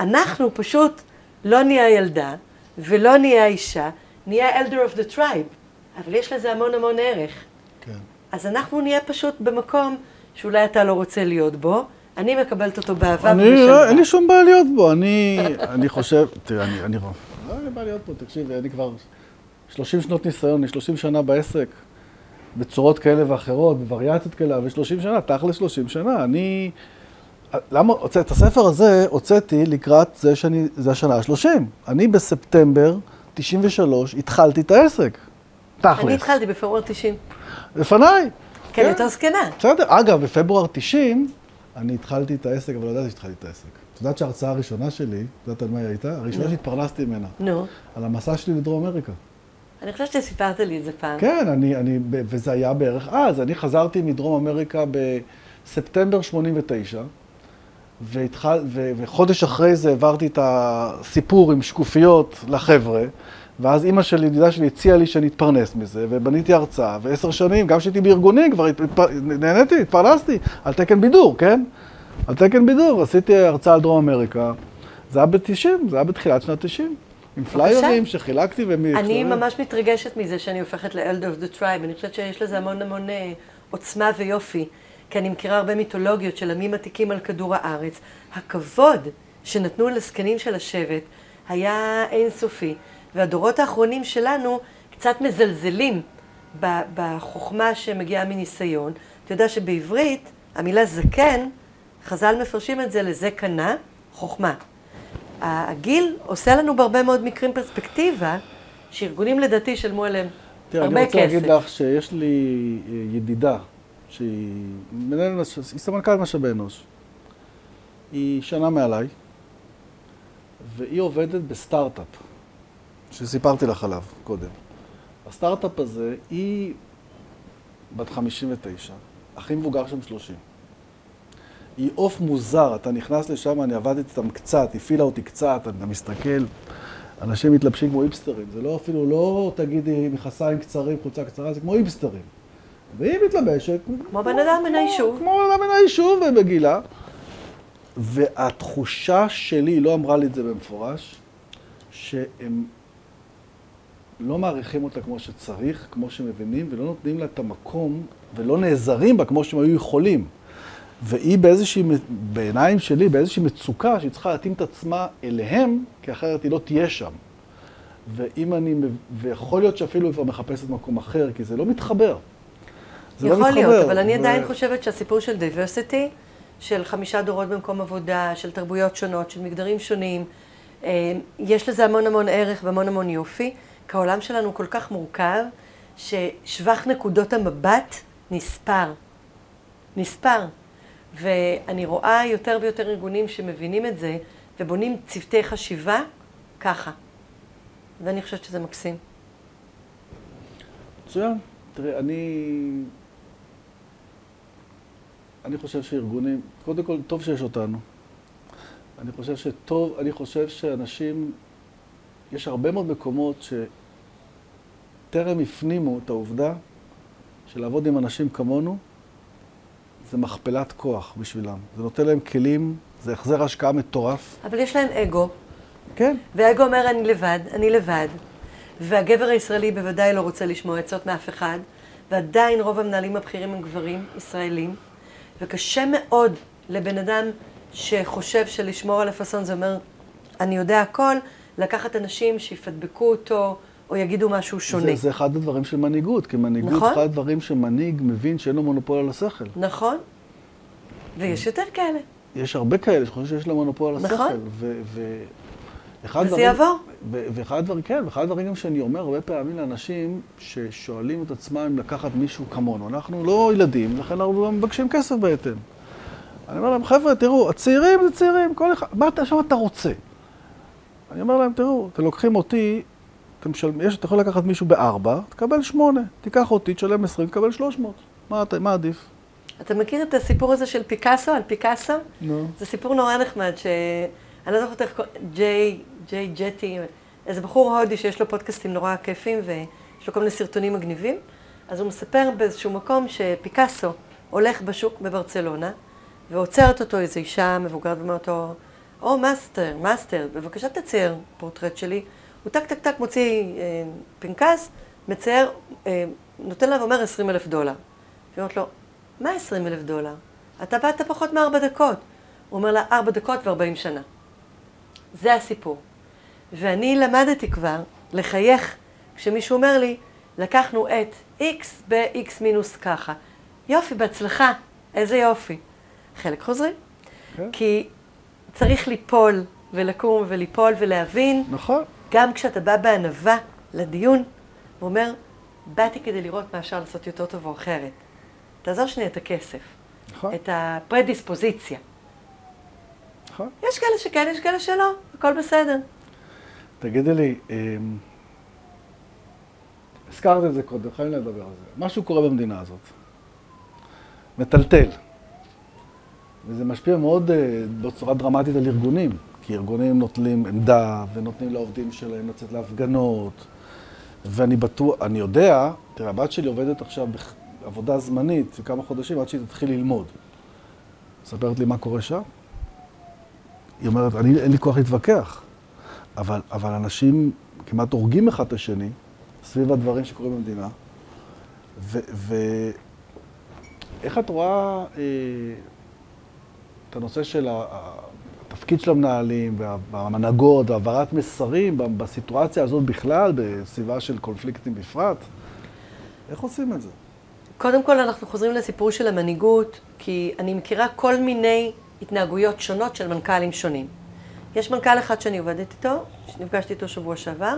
אנחנו פשוט לא נהיה ילדה ולא נהיה אישה, נהיה elder of the tribe. אבל יש לזה המון המון ערך. כן. אז אנחנו נהיה פשוט במקום שאולי אתה לא רוצה להיות בו, אני מקבלת אותו באהבה ובשלווה. לא, אין לי שום בעיה להיות בו, אני, אני חושב, תראה, אני, אני לא אין לי בעיה להיות פה, תקשיב, אני כבר 30 שנות ניסיון, אני 30 שנה בעסק, בצורות כאלה ואחרות, בווריאציות כאלה, ו-30 שנה, תכל'ס 30 שנה, אני... למה, את הספר הזה הוצאתי לקראת זה שאני, זה השנה ה-30. אני בספטמבר 93 התחלתי את העסק. תכלס. אני התחלתי בפברואר 90. לפניי. כן, יותר זקנה. בסדר. אגב, בפברואר 90 אני התחלתי את העסק, אבל לא ידעתי שהתחלתי את העסק. את יודעת שההרצאה הראשונה שלי, את יודעת על מה היא הייתה? הראשונה שהתפרנסתי ממנה. נו. על המסע שלי לדרום אמריקה. אני חושבת שסיפרת לי את זה פעם. כן, אני, אני, וזה היה בערך אז. אני חזרתי מדרום אמריקה בספטמבר 89. והתחל, ו, וחודש אחרי זה העברתי את הסיפור עם שקופיות לחבר'ה, ואז אימא שלי, ידידה שלי, הציעה לי שאני אתפרנס מזה, ובניתי הרצאה, ועשר שנים, גם כשהייתי בארגונים, כבר התפ... נהניתי, התפרנסתי, על תקן בידור, כן? על תקן בידור, עשיתי הרצאה על דרום אמריקה, זה היה ב-90, זה היה בתחילת שנת 90. עם פליירים שחילקתי ומי... אני ממש מתרגשת מזה שאני הופכת ל-Elder of the Tribe, אני חושבת שיש לזה המון המון אה, עוצמה ויופי. כי אני מכירה הרבה מיתולוגיות של עמים עתיקים על כדור הארץ. הכבוד שנתנו לזקנים של השבט היה אינסופי, והדורות האחרונים שלנו קצת מזלזלים בחוכמה שמגיעה מניסיון. אתה יודע שבעברית המילה זקן, חז"ל מפרשים את זה לזה קנה, חוכמה. הגיל עושה לנו בהרבה מאוד מקרים פרספקטיבה, שארגונים לדעתי שלמו עליהם הרבה כסף. תראה, אני רוצה להגיד לך שיש לי ידידה שהיא מנהל, היא סמנכ"ל משאבי אנוש. היא שנה מעליי, והיא עובדת בסטארט-אפ, שסיפרתי לך עליו קודם. הסטארט-אפ הזה, היא בת 59, הכי מבוגר שם 30. היא עוף מוזר, אתה נכנס לשם, אני עבדתי איתם קצת, הפעילה אותי קצת, אתה מסתכל, אנשים מתלבשים כמו איפסטרים, זה לא אפילו, לא תגידי מכסיים קצרים, חולצה קצרה, זה כמו איפסטרים. והיא מתלבשת... כמו בן אדם מן היישוב. כמו בן אדם מן היישוב ובגילה. והתחושה שלי, היא לא אמרה לי את זה במפורש, שהם לא מעריכים אותה כמו שצריך, כמו שמבינים, ולא נותנים לה את המקום, ולא נעזרים בה כמו שהם היו יכולים. והיא באיזושהי, בעיניים שלי, באיזושהי מצוקה שהיא צריכה להתאים את עצמה אליהם, כי אחרת היא לא תהיה שם. ואם אני, ויכול להיות שאפילו היא כבר מחפשת מקום אחר, כי זה לא מתחבר. זה לא מתחבר. יכול להיות, אבל אני עדיין חושבת שהסיפור של דייברסיטי, של חמישה דורות במקום עבודה, של תרבויות שונות, של מגדרים שונים, אה, יש לזה המון המון ערך והמון המון יופי, כי העולם שלנו כל כך מורכב, ששבח נקודות המבט נספר. נספר. ואני רואה יותר ויותר ארגונים שמבינים את זה ובונים צוותי חשיבה ככה. ואני חושבת שזה מקסים. מצוין. תראה, אני... אני חושב שארגונים, קודם כל, טוב שיש אותנו. אני חושב שטוב, אני חושב שאנשים, יש הרבה מאוד מקומות שטרם הפנימו את העובדה שלעבוד עם אנשים כמונו, זה מכפלת כוח בשבילם. זה נותן להם כלים, זה החזר השקעה מטורף. אבל יש להם אגו. כן. והאגו אומר, אני לבד, אני לבד. והגבר הישראלי בוודאי לא רוצה לשמוע עצות מאף אחד, ועדיין רוב המנהלים הבכירים הם גברים ישראלים, וקשה מאוד לבן אדם שחושב שלשמור על הפאסון זה אומר, אני יודע הכל, לקחת אנשים שיפדבקו אותו, או יגידו משהו שונה. זה, זה אחד הדברים של מנהיגות, כי מנהיגות נכון? אחד הדברים שמנהיג מבין שאין לו מונופול על השכל. נכון. ויש יותר כאלה. יש הרבה כאלה שחושבים שיש להם מונופול על השכל. נכון. ו- ו- וזה דברים, יעבור. ואחד הדברים, כן, ואחד הדברים גם שאני אומר הרבה פעמים לאנשים ששואלים את עצמם לקחת מישהו כמונו. אנחנו לא ילדים, לכן אנחנו מבקשים כסף בהתאם. אני אומר להם, חבר'ה, תראו, הצעירים זה צעירים, כל אחד, מה אתה, עכשיו אתה רוצה? אני אומר להם, תראו, אתם לוקחים אותי, אתה, משל... יש, אתה יכול לקחת מישהו בארבע, תקבל שמונה. תיקח אותי, תשלם עשרים, תקבל שלוש מאות. מה, מה עדיף? אתה מכיר את הסיפור הזה של פיקאסו, על פיקאסו? נו. No. זה סיפור נורא נחמד, ש... אני לא זוכרת איך קוראים, ג'יי, ג'יי ג'טי, איזה בחור הודי שיש לו פודקאסטים נורא כיפים ויש לו כל מיני סרטונים מגניבים. אז הוא מספר באיזשהו מקום שפיקאסו הולך בשוק בברצלונה, ועוצרת אותו איזו אישה מבוגרת ואומרת לו, או, מאסטר, מאסטר, בבקשה תצייר פורטרט שלי. הוא טק טק טק מוציא אה, פנקס, מצייר, אה, נותן לה ואומר 20 אלף דולר. היא אומרת לו, מה 20 אלף דולר? אתה באת פחות מארבע דקות. הוא אומר לה, ארבע דקות וארבעים שנה. זה הסיפור. ואני למדתי כבר לחייך כשמישהו אומר לי, לקחנו את x ב-x מינוס ככה. יופי, בהצלחה, איזה יופי. חלק חוזרים. Okay. כן. כי צריך ליפול ולקום וליפול ולהבין. נכון. גם כשאתה בא בענווה לדיון, הוא אומר, באתי כדי לראות מה אפשר לעשות יותר טוב או אחרת. תעזוב שנייה את הכסף. נכון. את הפרדיספוזיציה. נכון. יש כאלה שכן, יש כאלה שלא, הכל בסדר. תגידי לי, אמ, הזכרת את זה קודם, חייבים לדבר על זה. משהו קורה במדינה הזאת. מטלטל. וזה משפיע מאוד uh, בצורה דרמטית על ארגונים, כי ארגונים נוטלים עמדה ונותנים לעובדים שלהם לצאת להפגנות, ואני בטוח, אני יודע, תראה, הבת שלי עובדת עכשיו בעבודה זמנית כמה חודשים עד שהיא תתחיל ללמוד. מספרת לי מה קורה שם. היא אומרת, אני, אין לי כוח להתווכח, אבל, אבל אנשים כמעט הורגים אחד את השני סביב הדברים שקורים במדינה, ואיך את רואה... אה, את הנושא של התפקיד של המנהלים והמנהגות והעברת מסרים בסיטואציה הזאת בכלל, בסביבה של קונפליקטים בפרט. איך עושים את זה? קודם כל אנחנו חוזרים לסיפור של המנהיגות, כי אני מכירה כל מיני התנהגויות שונות של מנכ"לים שונים. יש מנכ"ל אחד שאני עובדת איתו, שנפגשתי איתו שבוע שעבר,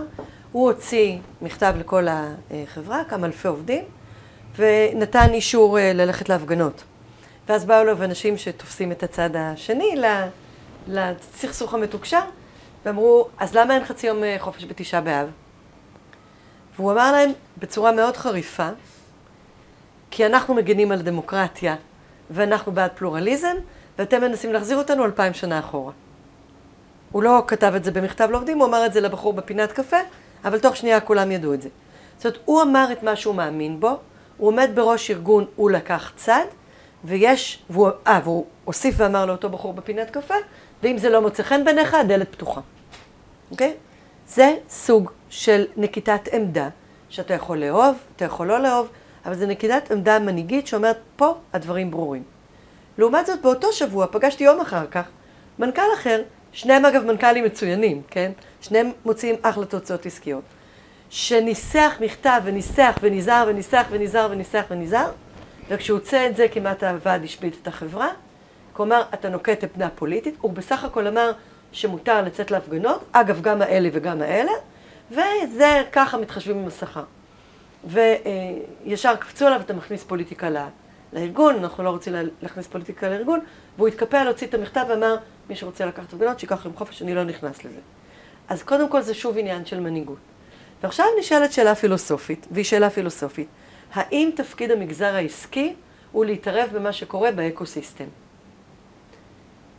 הוא הוציא מכתב לכל החברה, כמה אלפי עובדים, ונתן אישור אה, ללכת להפגנות. ואז באו אליו אנשים שתופסים את הצד השני לסכסוך המתוקשר, ואמרו, אז למה אין חצי יום אה, חופש בתשעה באב? והוא אמר להם בצורה מאוד חריפה, כי אנחנו מגנים על דמוקרטיה, ואנחנו בעד פלורליזם, ואתם מנסים להחזיר אותנו אלפיים שנה אחורה. הוא לא כתב את זה במכתב לעובדים, הוא אמר את זה לבחור בפינת קפה, אבל תוך שנייה כולם ידעו את זה. זאת אומרת, הוא אמר את מה שהוא מאמין בו, הוא עומד בראש ארגון, הוא לקח צד, ויש, והוא, אה, והוא הוסיף ואמר לאותו בחור בפינת קפה, ואם זה לא מוצא חן בעיניך, הדלת פתוחה. אוקיי? זה סוג של נקיטת עמדה, שאתה יכול לאהוב, אתה יכול לא לאהוב, אבל זה נקיטת עמדה מנהיגית שאומרת, פה הדברים ברורים. לעומת זאת, באותו שבוע פגשתי יום אחר כך מנכ"ל אחר, שניהם אגב מנכ"לים מצוינים, כן? שניהם מוציאים אחלה תוצאות עסקיות. שניסח מכתב וניסח ונזהר וניסח ונזהר וניסח ונזהר, וכשהוא הוצא את זה כמעט הוועד השבית את החברה. כלומר, אתה נוקט עמדה פוליטית, הוא בסך הכל אמר שמותר לצאת להפגנות, אגב, גם האלה וגם האלה, וזה ככה מתחשבים עם השכר. וישר קפצו עליו, אתה מכניס פוליטיקה לארגון, אנחנו לא רוצים להכניס פוליטיקה לארגון, והוא התקפל להוציא את המכתב ואמר, מי שרוצה לקחת הפגנות, שיקח עם חופש, אני לא נכנס לזה. אז קודם כל זה שוב עניין של מנהיגות. ועכשיו נשאלת שאלה פילוסופית, והיא שאלה פילוסופית. האם תפקיד המגזר העסקי הוא להתערב במה שקורה ב ecosystem?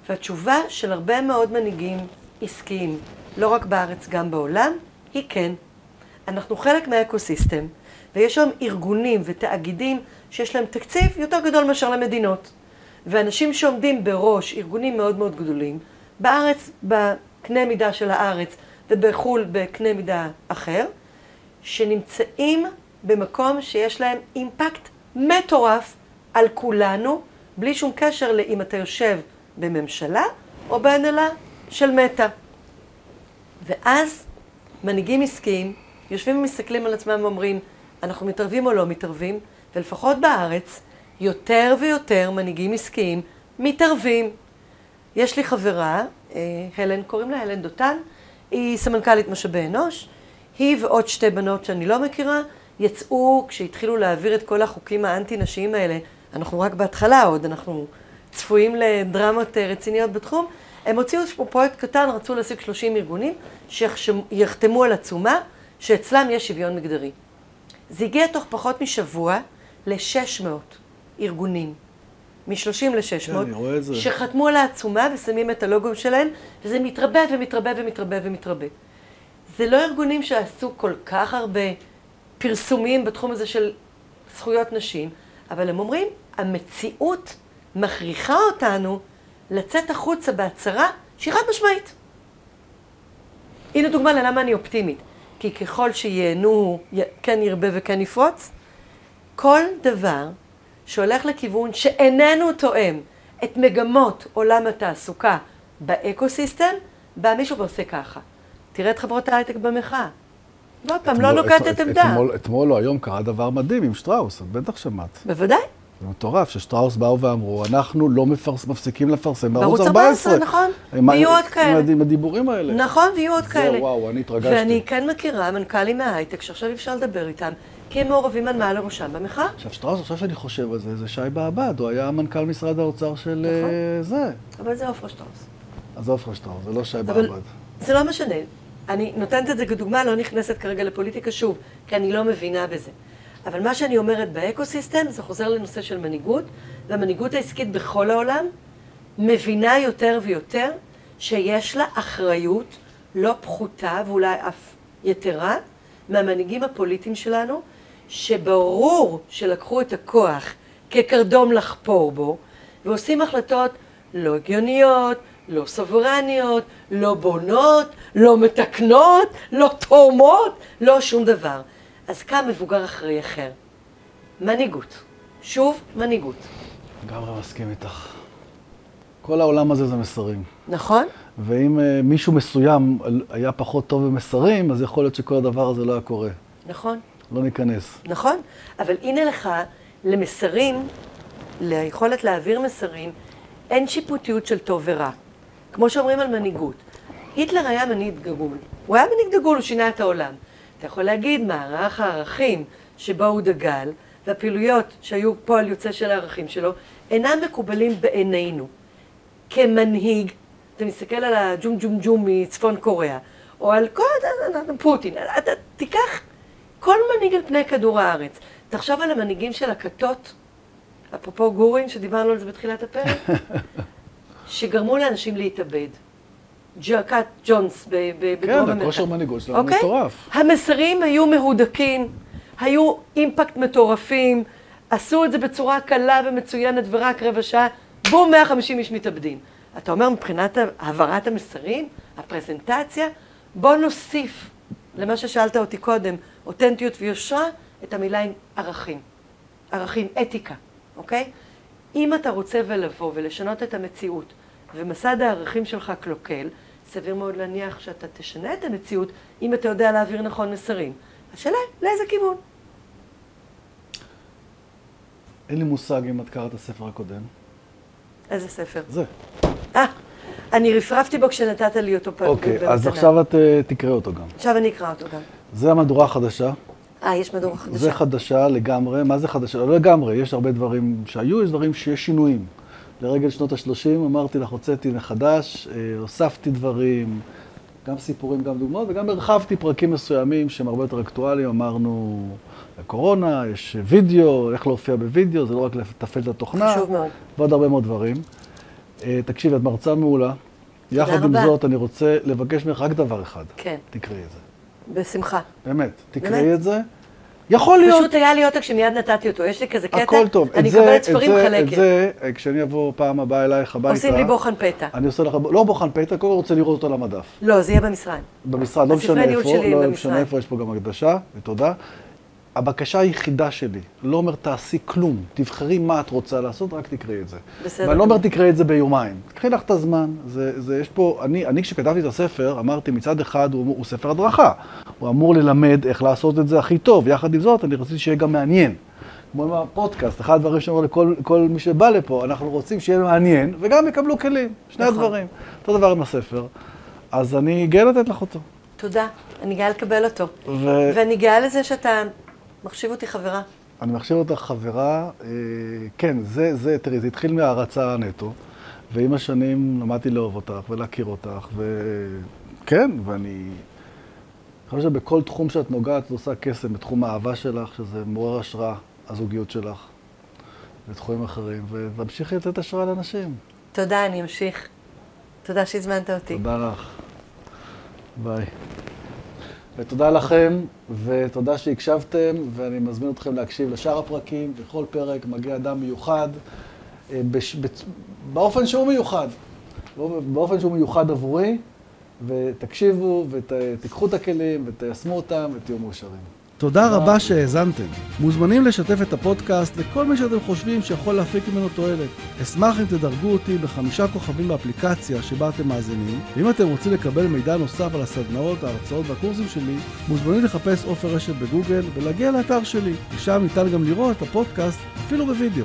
והתשובה של הרבה מאוד מנהיגים עסקיים, לא רק בארץ, גם בעולם, היא כן. אנחנו חלק מה ecosystem, ויש שם ארגונים ותאגידים שיש להם תקציב יותר גדול מאשר למדינות. ואנשים שעומדים בראש ארגונים מאוד מאוד גדולים, בארץ בקנה מידה של הארץ ובחו"ל בקנה מידה אחר, שנמצאים במקום שיש להם אימפקט מטורף על כולנו, בלי שום קשר לאם אתה יושב בממשלה או בהנהלה של מטא. ואז מנהיגים עסקיים יושבים ומסתכלים על עצמם ואומרים, אנחנו מתערבים או לא מתערבים, ולפחות בארץ, יותר ויותר מנהיגים עסקיים מתערבים. יש לי חברה, אה, הלן, קוראים לה הלן דותן, היא סמנכ"לית משאבי אנוש, היא ועוד שתי בנות שאני לא מכירה, יצאו, כשהתחילו להעביר את כל החוקים האנטי-נשיים האלה, אנחנו רק בהתחלה עוד, אנחנו צפויים לדרמות אה, רציניות בתחום, הם הוציאו איזשהו פרויקט קטן, רצו להשיג 30 ארגונים, שיחתמו על עצומה, שאצלם יש שוויון מגדרי. זה הגיע תוך פחות משבוע ל-600 ארגונים. מ-30 ל-600, כן, שחתמו על העצומה ושמים את הלוגו שלהם, וזה מתרבה ומתרבה ומתרבה ומתרבה. זה לא ארגונים שעשו כל כך הרבה פרסומים בתחום הזה של זכויות נשים, אבל הם אומרים, המציאות מכריחה אותנו לצאת החוצה בהצהרה שהיא חד משמעית. הנה דוגמה ללמה אני אופטימית. כי ככל שייהנו, כן ירבה וכן יפרוץ, כל דבר שהולך לכיוון שאיננו תואם את מגמות עולם התעסוקה ב ecosystem, בא מישהו ועושה ככה. תראה את חברות ההייטק במחאה. ועוד פעם, לא נוקטת עמדה. אתמול או היום קרה דבר מדהים עם שטראוס, את בטח שמעת. בוודאי. זה מטורף, ששטראוס באו ואמרו, אנחנו לא מפרס, מפסיקים לפרסם בערוץ 14. בערוץ 14, נכון. ויהיו עוד כאלה. עם הדיבורים האלה. נכון, ויהיו עוד כאלה. זהו, וואו, אני התרגשתי. ואני כן מכירה מנכ"לים מההייטק, שעכשיו אפשר לדבר איתם, כי הם מעורבים על מעל לראשם במחאה. עכשיו, שטראוס, עכשיו שאני חושב על זה, זה שי באב"ד, הוא היה מנכ"ל משרד האוצר של נכון. אה, זה. אבל זה עופרה שטראוס. אז עופרה שטראוס, זה לא שי באב"ד. זה לא משנה. אני נותנת את זה כדוגמה, לא נכנסת כרגע לפוליטיקה שוב, כי אני לא מבינה בזה. אבל מה שאני אומרת ב ecosystem, זה חוזר לנושא של מנהיגות, והמנהיגות העסקית בכל העולם מבינה יותר ויותר שיש לה אחריות לא פחותה ואולי אף יתרה מהמנהיגים הפוליטיים שלנו, שברור שלקחו את הכוח כקרדום לחפור בו, ועושים החלטות לא הגיוניות, לא סוברניות, לא בונות, לא מתקנות, לא תורמות, לא שום דבר. אז קם מבוגר אחראי אחר. מנהיגות. שוב, מנהיגות. לגמרי מסכים איתך. כל העולם הזה זה מסרים. נכון. ואם uh, מישהו מסוים היה פחות טוב במסרים, אז יכול להיות שכל הדבר הזה לא היה קורה. נכון. לא ניכנס. נכון, אבל הנה לך, למסרים, ליכולת להעביר מסרים, אין שיפוטיות של טוב ורע. כמו שאומרים על מנהיגות. היטלר היה מנהיג דגול. הוא היה מנהיג דגול, הוא שינה את העולם. אתה יכול להגיד מערך הערכים שבו הוא דגל, והפעילויות שהיו פועל יוצא של הערכים שלו, אינם מקובלים בעינינו. כמנהיג, אתה מסתכל על הג'ום ג'ום ג'ום מצפון קוריאה, או על כל פוטין, אתה תיקח כל מנהיג על פני כדור הארץ. תחשוב על המנהיגים של הכתות, אפרופו גורים, שדיברנו על זה בתחילת הפרק, (laughs) שגרמו לאנשים להתאבד. ג'קת ג'ונס בדרום אמריקה. כן, הכושר מנהיגות שלנו אוקיי? מטורף. המסרים היו מהודקים, היו אימפקט מטורפים, עשו את זה בצורה קלה ומצוינת ורק רבע שעה, בום, 150 איש מתאבדים. אתה אומר מבחינת העברת המסרים, הפרזנטציה, בוא נוסיף למה ששאלת אותי קודם, אותנטיות ויושרה, את המילה עם ערכים. ערכים, אתיקה, אוקיי? אם אתה רוצה ולבוא ולשנות את המציאות, ומסד הערכים שלך קלוקל, סביר מאוד להניח שאתה תשנה את המציאות, אם אתה יודע להעביר נכון מסרים. השאלה, לאיזה כיוון? אין לי מושג אם את קראת את הספר הקודם. איזה ספר? זה. אה, אני רפרפתי בו כשנתת לי אותו פעם. אוקיי, אז עכשיו את אה, תקראי אותו גם. עכשיו אני אקרא אותו גם. זה המהדורה החדשה. אה, יש מהדורה חדשה. זה חדשה לגמרי. מה זה חדשה? לא לגמרי, יש הרבה דברים שהיו, יש דברים שיש שינויים. לרגל שנות ה-30 אמרתי לך, הוצאתי מחדש, אה, הוספתי דברים, גם סיפורים, גם דוגמאות, וגם הרחבתי פרקים מסוימים שהם הרבה יותר אקטואליים. אמרנו, הקורונה, יש וידאו, איך להופיע בווידאו, זה לא רק לתפעל את התוכנה. חשוב מאוד. ועוד הרבה מאוד דברים. אה, תקשיבי, את מרצה מעולה. יחד עם. זאת, אני רוצה לבקש ממך רק דבר אחד. כן, תקראי את זה. בשמחה. באמת, תקראי באמת? את זה. יכול להיות. פשוט היה לי עותק שמיד נתתי אותו, יש לי כזה קטע, הכל טוב. אני מקבלת ספרים את זה- מחלקת. את זה, אה, כשאני אבוא פעם הבאה אלייך הביתה, עושים לי בוחן פתע. אני עושה לך, לא בוחן פתע, כל רוצה לראות אותו על המדף. לא, זה יהיה במשרד. במשרד, לא משנה איפה, לא. משנה איפה, יש פה גם הקדשה, ותודה. הבקשה היחידה שלי, לא אומר תעשי כלום, תבחרי מה את רוצה לעשות, רק תקראי את זה. בסדר ואני לא אומר. תקראי את זה ביומיים. תקחי לך את הזמן, זה, זה יש פה, אני, אני כשכתבתי את הספר, אמרתי מצד אחד הוא, הוא ספר הדרכה, הוא אמור ללמד איך לעשות את זה הכי טוב, יחד עם זאת אני רציתי שיהיה גם מעניין. כמו עם הפודקאסט, אחד הדברים שאומר לכל כל מי שבא לפה, אנחנו רוצים שיהיה מעניין, וגם יקבלו כלים, שני נכון. הדברים. אותו דבר עם הספר. אז אני גאה לתת לך אותו. תודה, אני גאה לקבל אותו. ו- ואני גאה לזה שאתה מחשיב אותי חברה. אני מחשיב אותך חברה, אה, כן, זה, זה, תראי, זה התחיל מהערצה נטו, ועם השנים למדתי לאהוב אותך ולהכיר אותך, וכן, ואני אני חושב שבכל תחום שאת נוגעת, את עושה קסם, בתחום האהבה שלך, שזה מעורר השראה, הזוגיות שלך, ותחומים אחרים, ותמשיכי לתת השראה לאנשים. תודה, אני אמשיך. תודה שהזמנת אותי. תודה לך. ביי. ותודה לכם, ותודה שהקשבתם, ואני מזמין אתכם להקשיב לשאר הפרקים. בכל פרק מגיע אדם מיוחד, אה, בש, בצ, באופן שהוא מיוחד. באופן שהוא מיוחד עבורי, ותקשיבו, ותיקחו את הכלים, ותיישמו אותם, ותהיו מאושרים. תודה רבה שהאזנתם. מוזמנים לשתף את הפודקאסט לכל מי שאתם חושבים שיכול להפיק ממנו תועלת. אשמח אם תדרגו אותי בחמישה כוכבים באפליקציה שבה אתם מאזינים, ואם אתם רוצים לקבל מידע נוסף על הסדנאות, ההרצאות והקורסים שלי, מוזמנים לחפש עופר רשת בגוגל ולהגיע לאתר שלי, ושם ניתן גם לראות את הפודקאסט אפילו בווידאו.